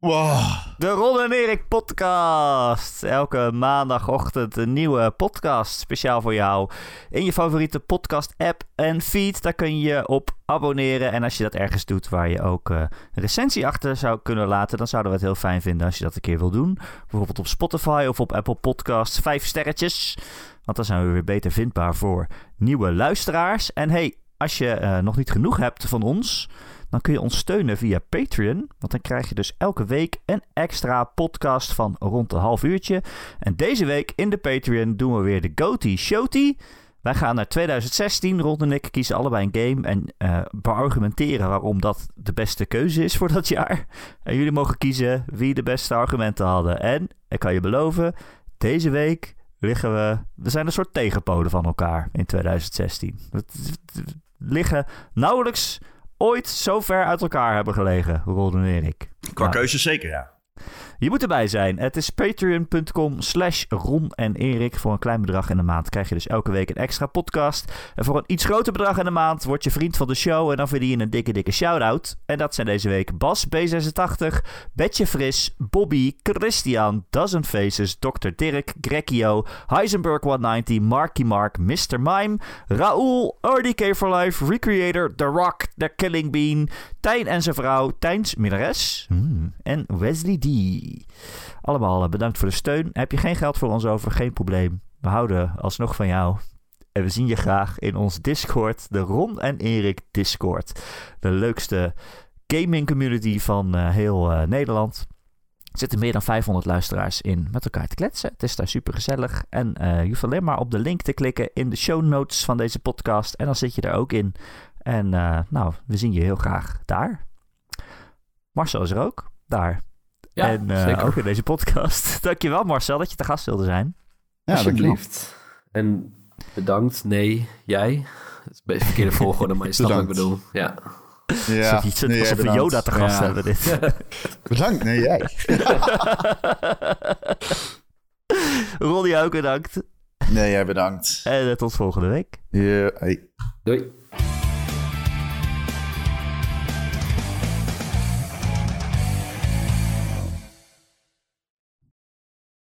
Wow. De Ron en Erik podcast. Elke maandagochtend een nieuwe podcast speciaal voor jou. In je favoriete podcast app en feed. Daar kun je op abonneren. En als je dat ergens doet waar je ook uh, een recensie achter zou kunnen laten... dan zouden we het heel fijn vinden als je dat een keer wil doen. Bijvoorbeeld op Spotify of op Apple Podcasts. Vijf sterretjes. Want dan zijn we weer beter vindbaar voor nieuwe luisteraars. En hey, als je uh, nog niet genoeg hebt van ons dan kun je ons steunen via Patreon. Want dan krijg je dus elke week een extra podcast van rond een half uurtje. En deze week in de Patreon doen we weer de Goatee Showty. Wij gaan naar 2016. Rond en ik kiezen allebei een game en uh, beargumenteren waarom dat de beste keuze is voor dat jaar. En jullie mogen kiezen wie de beste argumenten hadden. En ik kan je beloven, deze week liggen we. We zijn een soort tegenpolen van elkaar in 2016. We liggen nauwelijks ooit zo ver uit elkaar hebben gelegen, Rolden en Erik. Qua nou, keuze zeker, ja. Je moet erbij zijn. Het is patreon.com slash Ron en Erik. Voor een klein bedrag in de maand krijg je dus elke week een extra podcast. En voor een iets groter bedrag in de maand word je vriend van de show. En dan verdien je een dikke, dikke shout-out. En dat zijn deze week Bas B86, Betje Fris, Bobby, Christian, Dozen Faces, Dr. Dirk, Grekio, Heisenberg 190, Marky Mark, Mr. Mime, Raoul, RDK for Life, Recreator, The Rock, The Killing Bean, Tijn en zijn vrouw, Tijns Minnares hmm, en Wesley D. Allemaal eh, bedankt voor de steun. Heb je geen geld voor ons over? Geen probleem. We houden alsnog van jou. En we zien je graag in ons Discord, de Ron en Erik Discord. De leukste gaming community van uh, heel uh, Nederland. Er zitten meer dan 500 luisteraars in met elkaar te kletsen. Het is daar super gezellig. En uh, je hoeft alleen maar op de link te klikken in de show notes van deze podcast. En dan zit je er ook in. En nou, we zien je heel graag daar. Marcel is er ook. Daar. Ja, en uh, ook in deze podcast. Dankjewel Marcel dat je te gast wilde zijn. Ja, alsjeblieft. En bedankt. Nee, jij. Het is een verkeerde volgorde, maar je snapt wat ik bedoel. Ja. Ja, alsof, je, nee, alsof we Yoda te gast ja. hebben dit. bedankt, nee jij. Ronnie ook bedankt. Nee, jij bedankt. En tot volgende week. Ja, hey. Doei.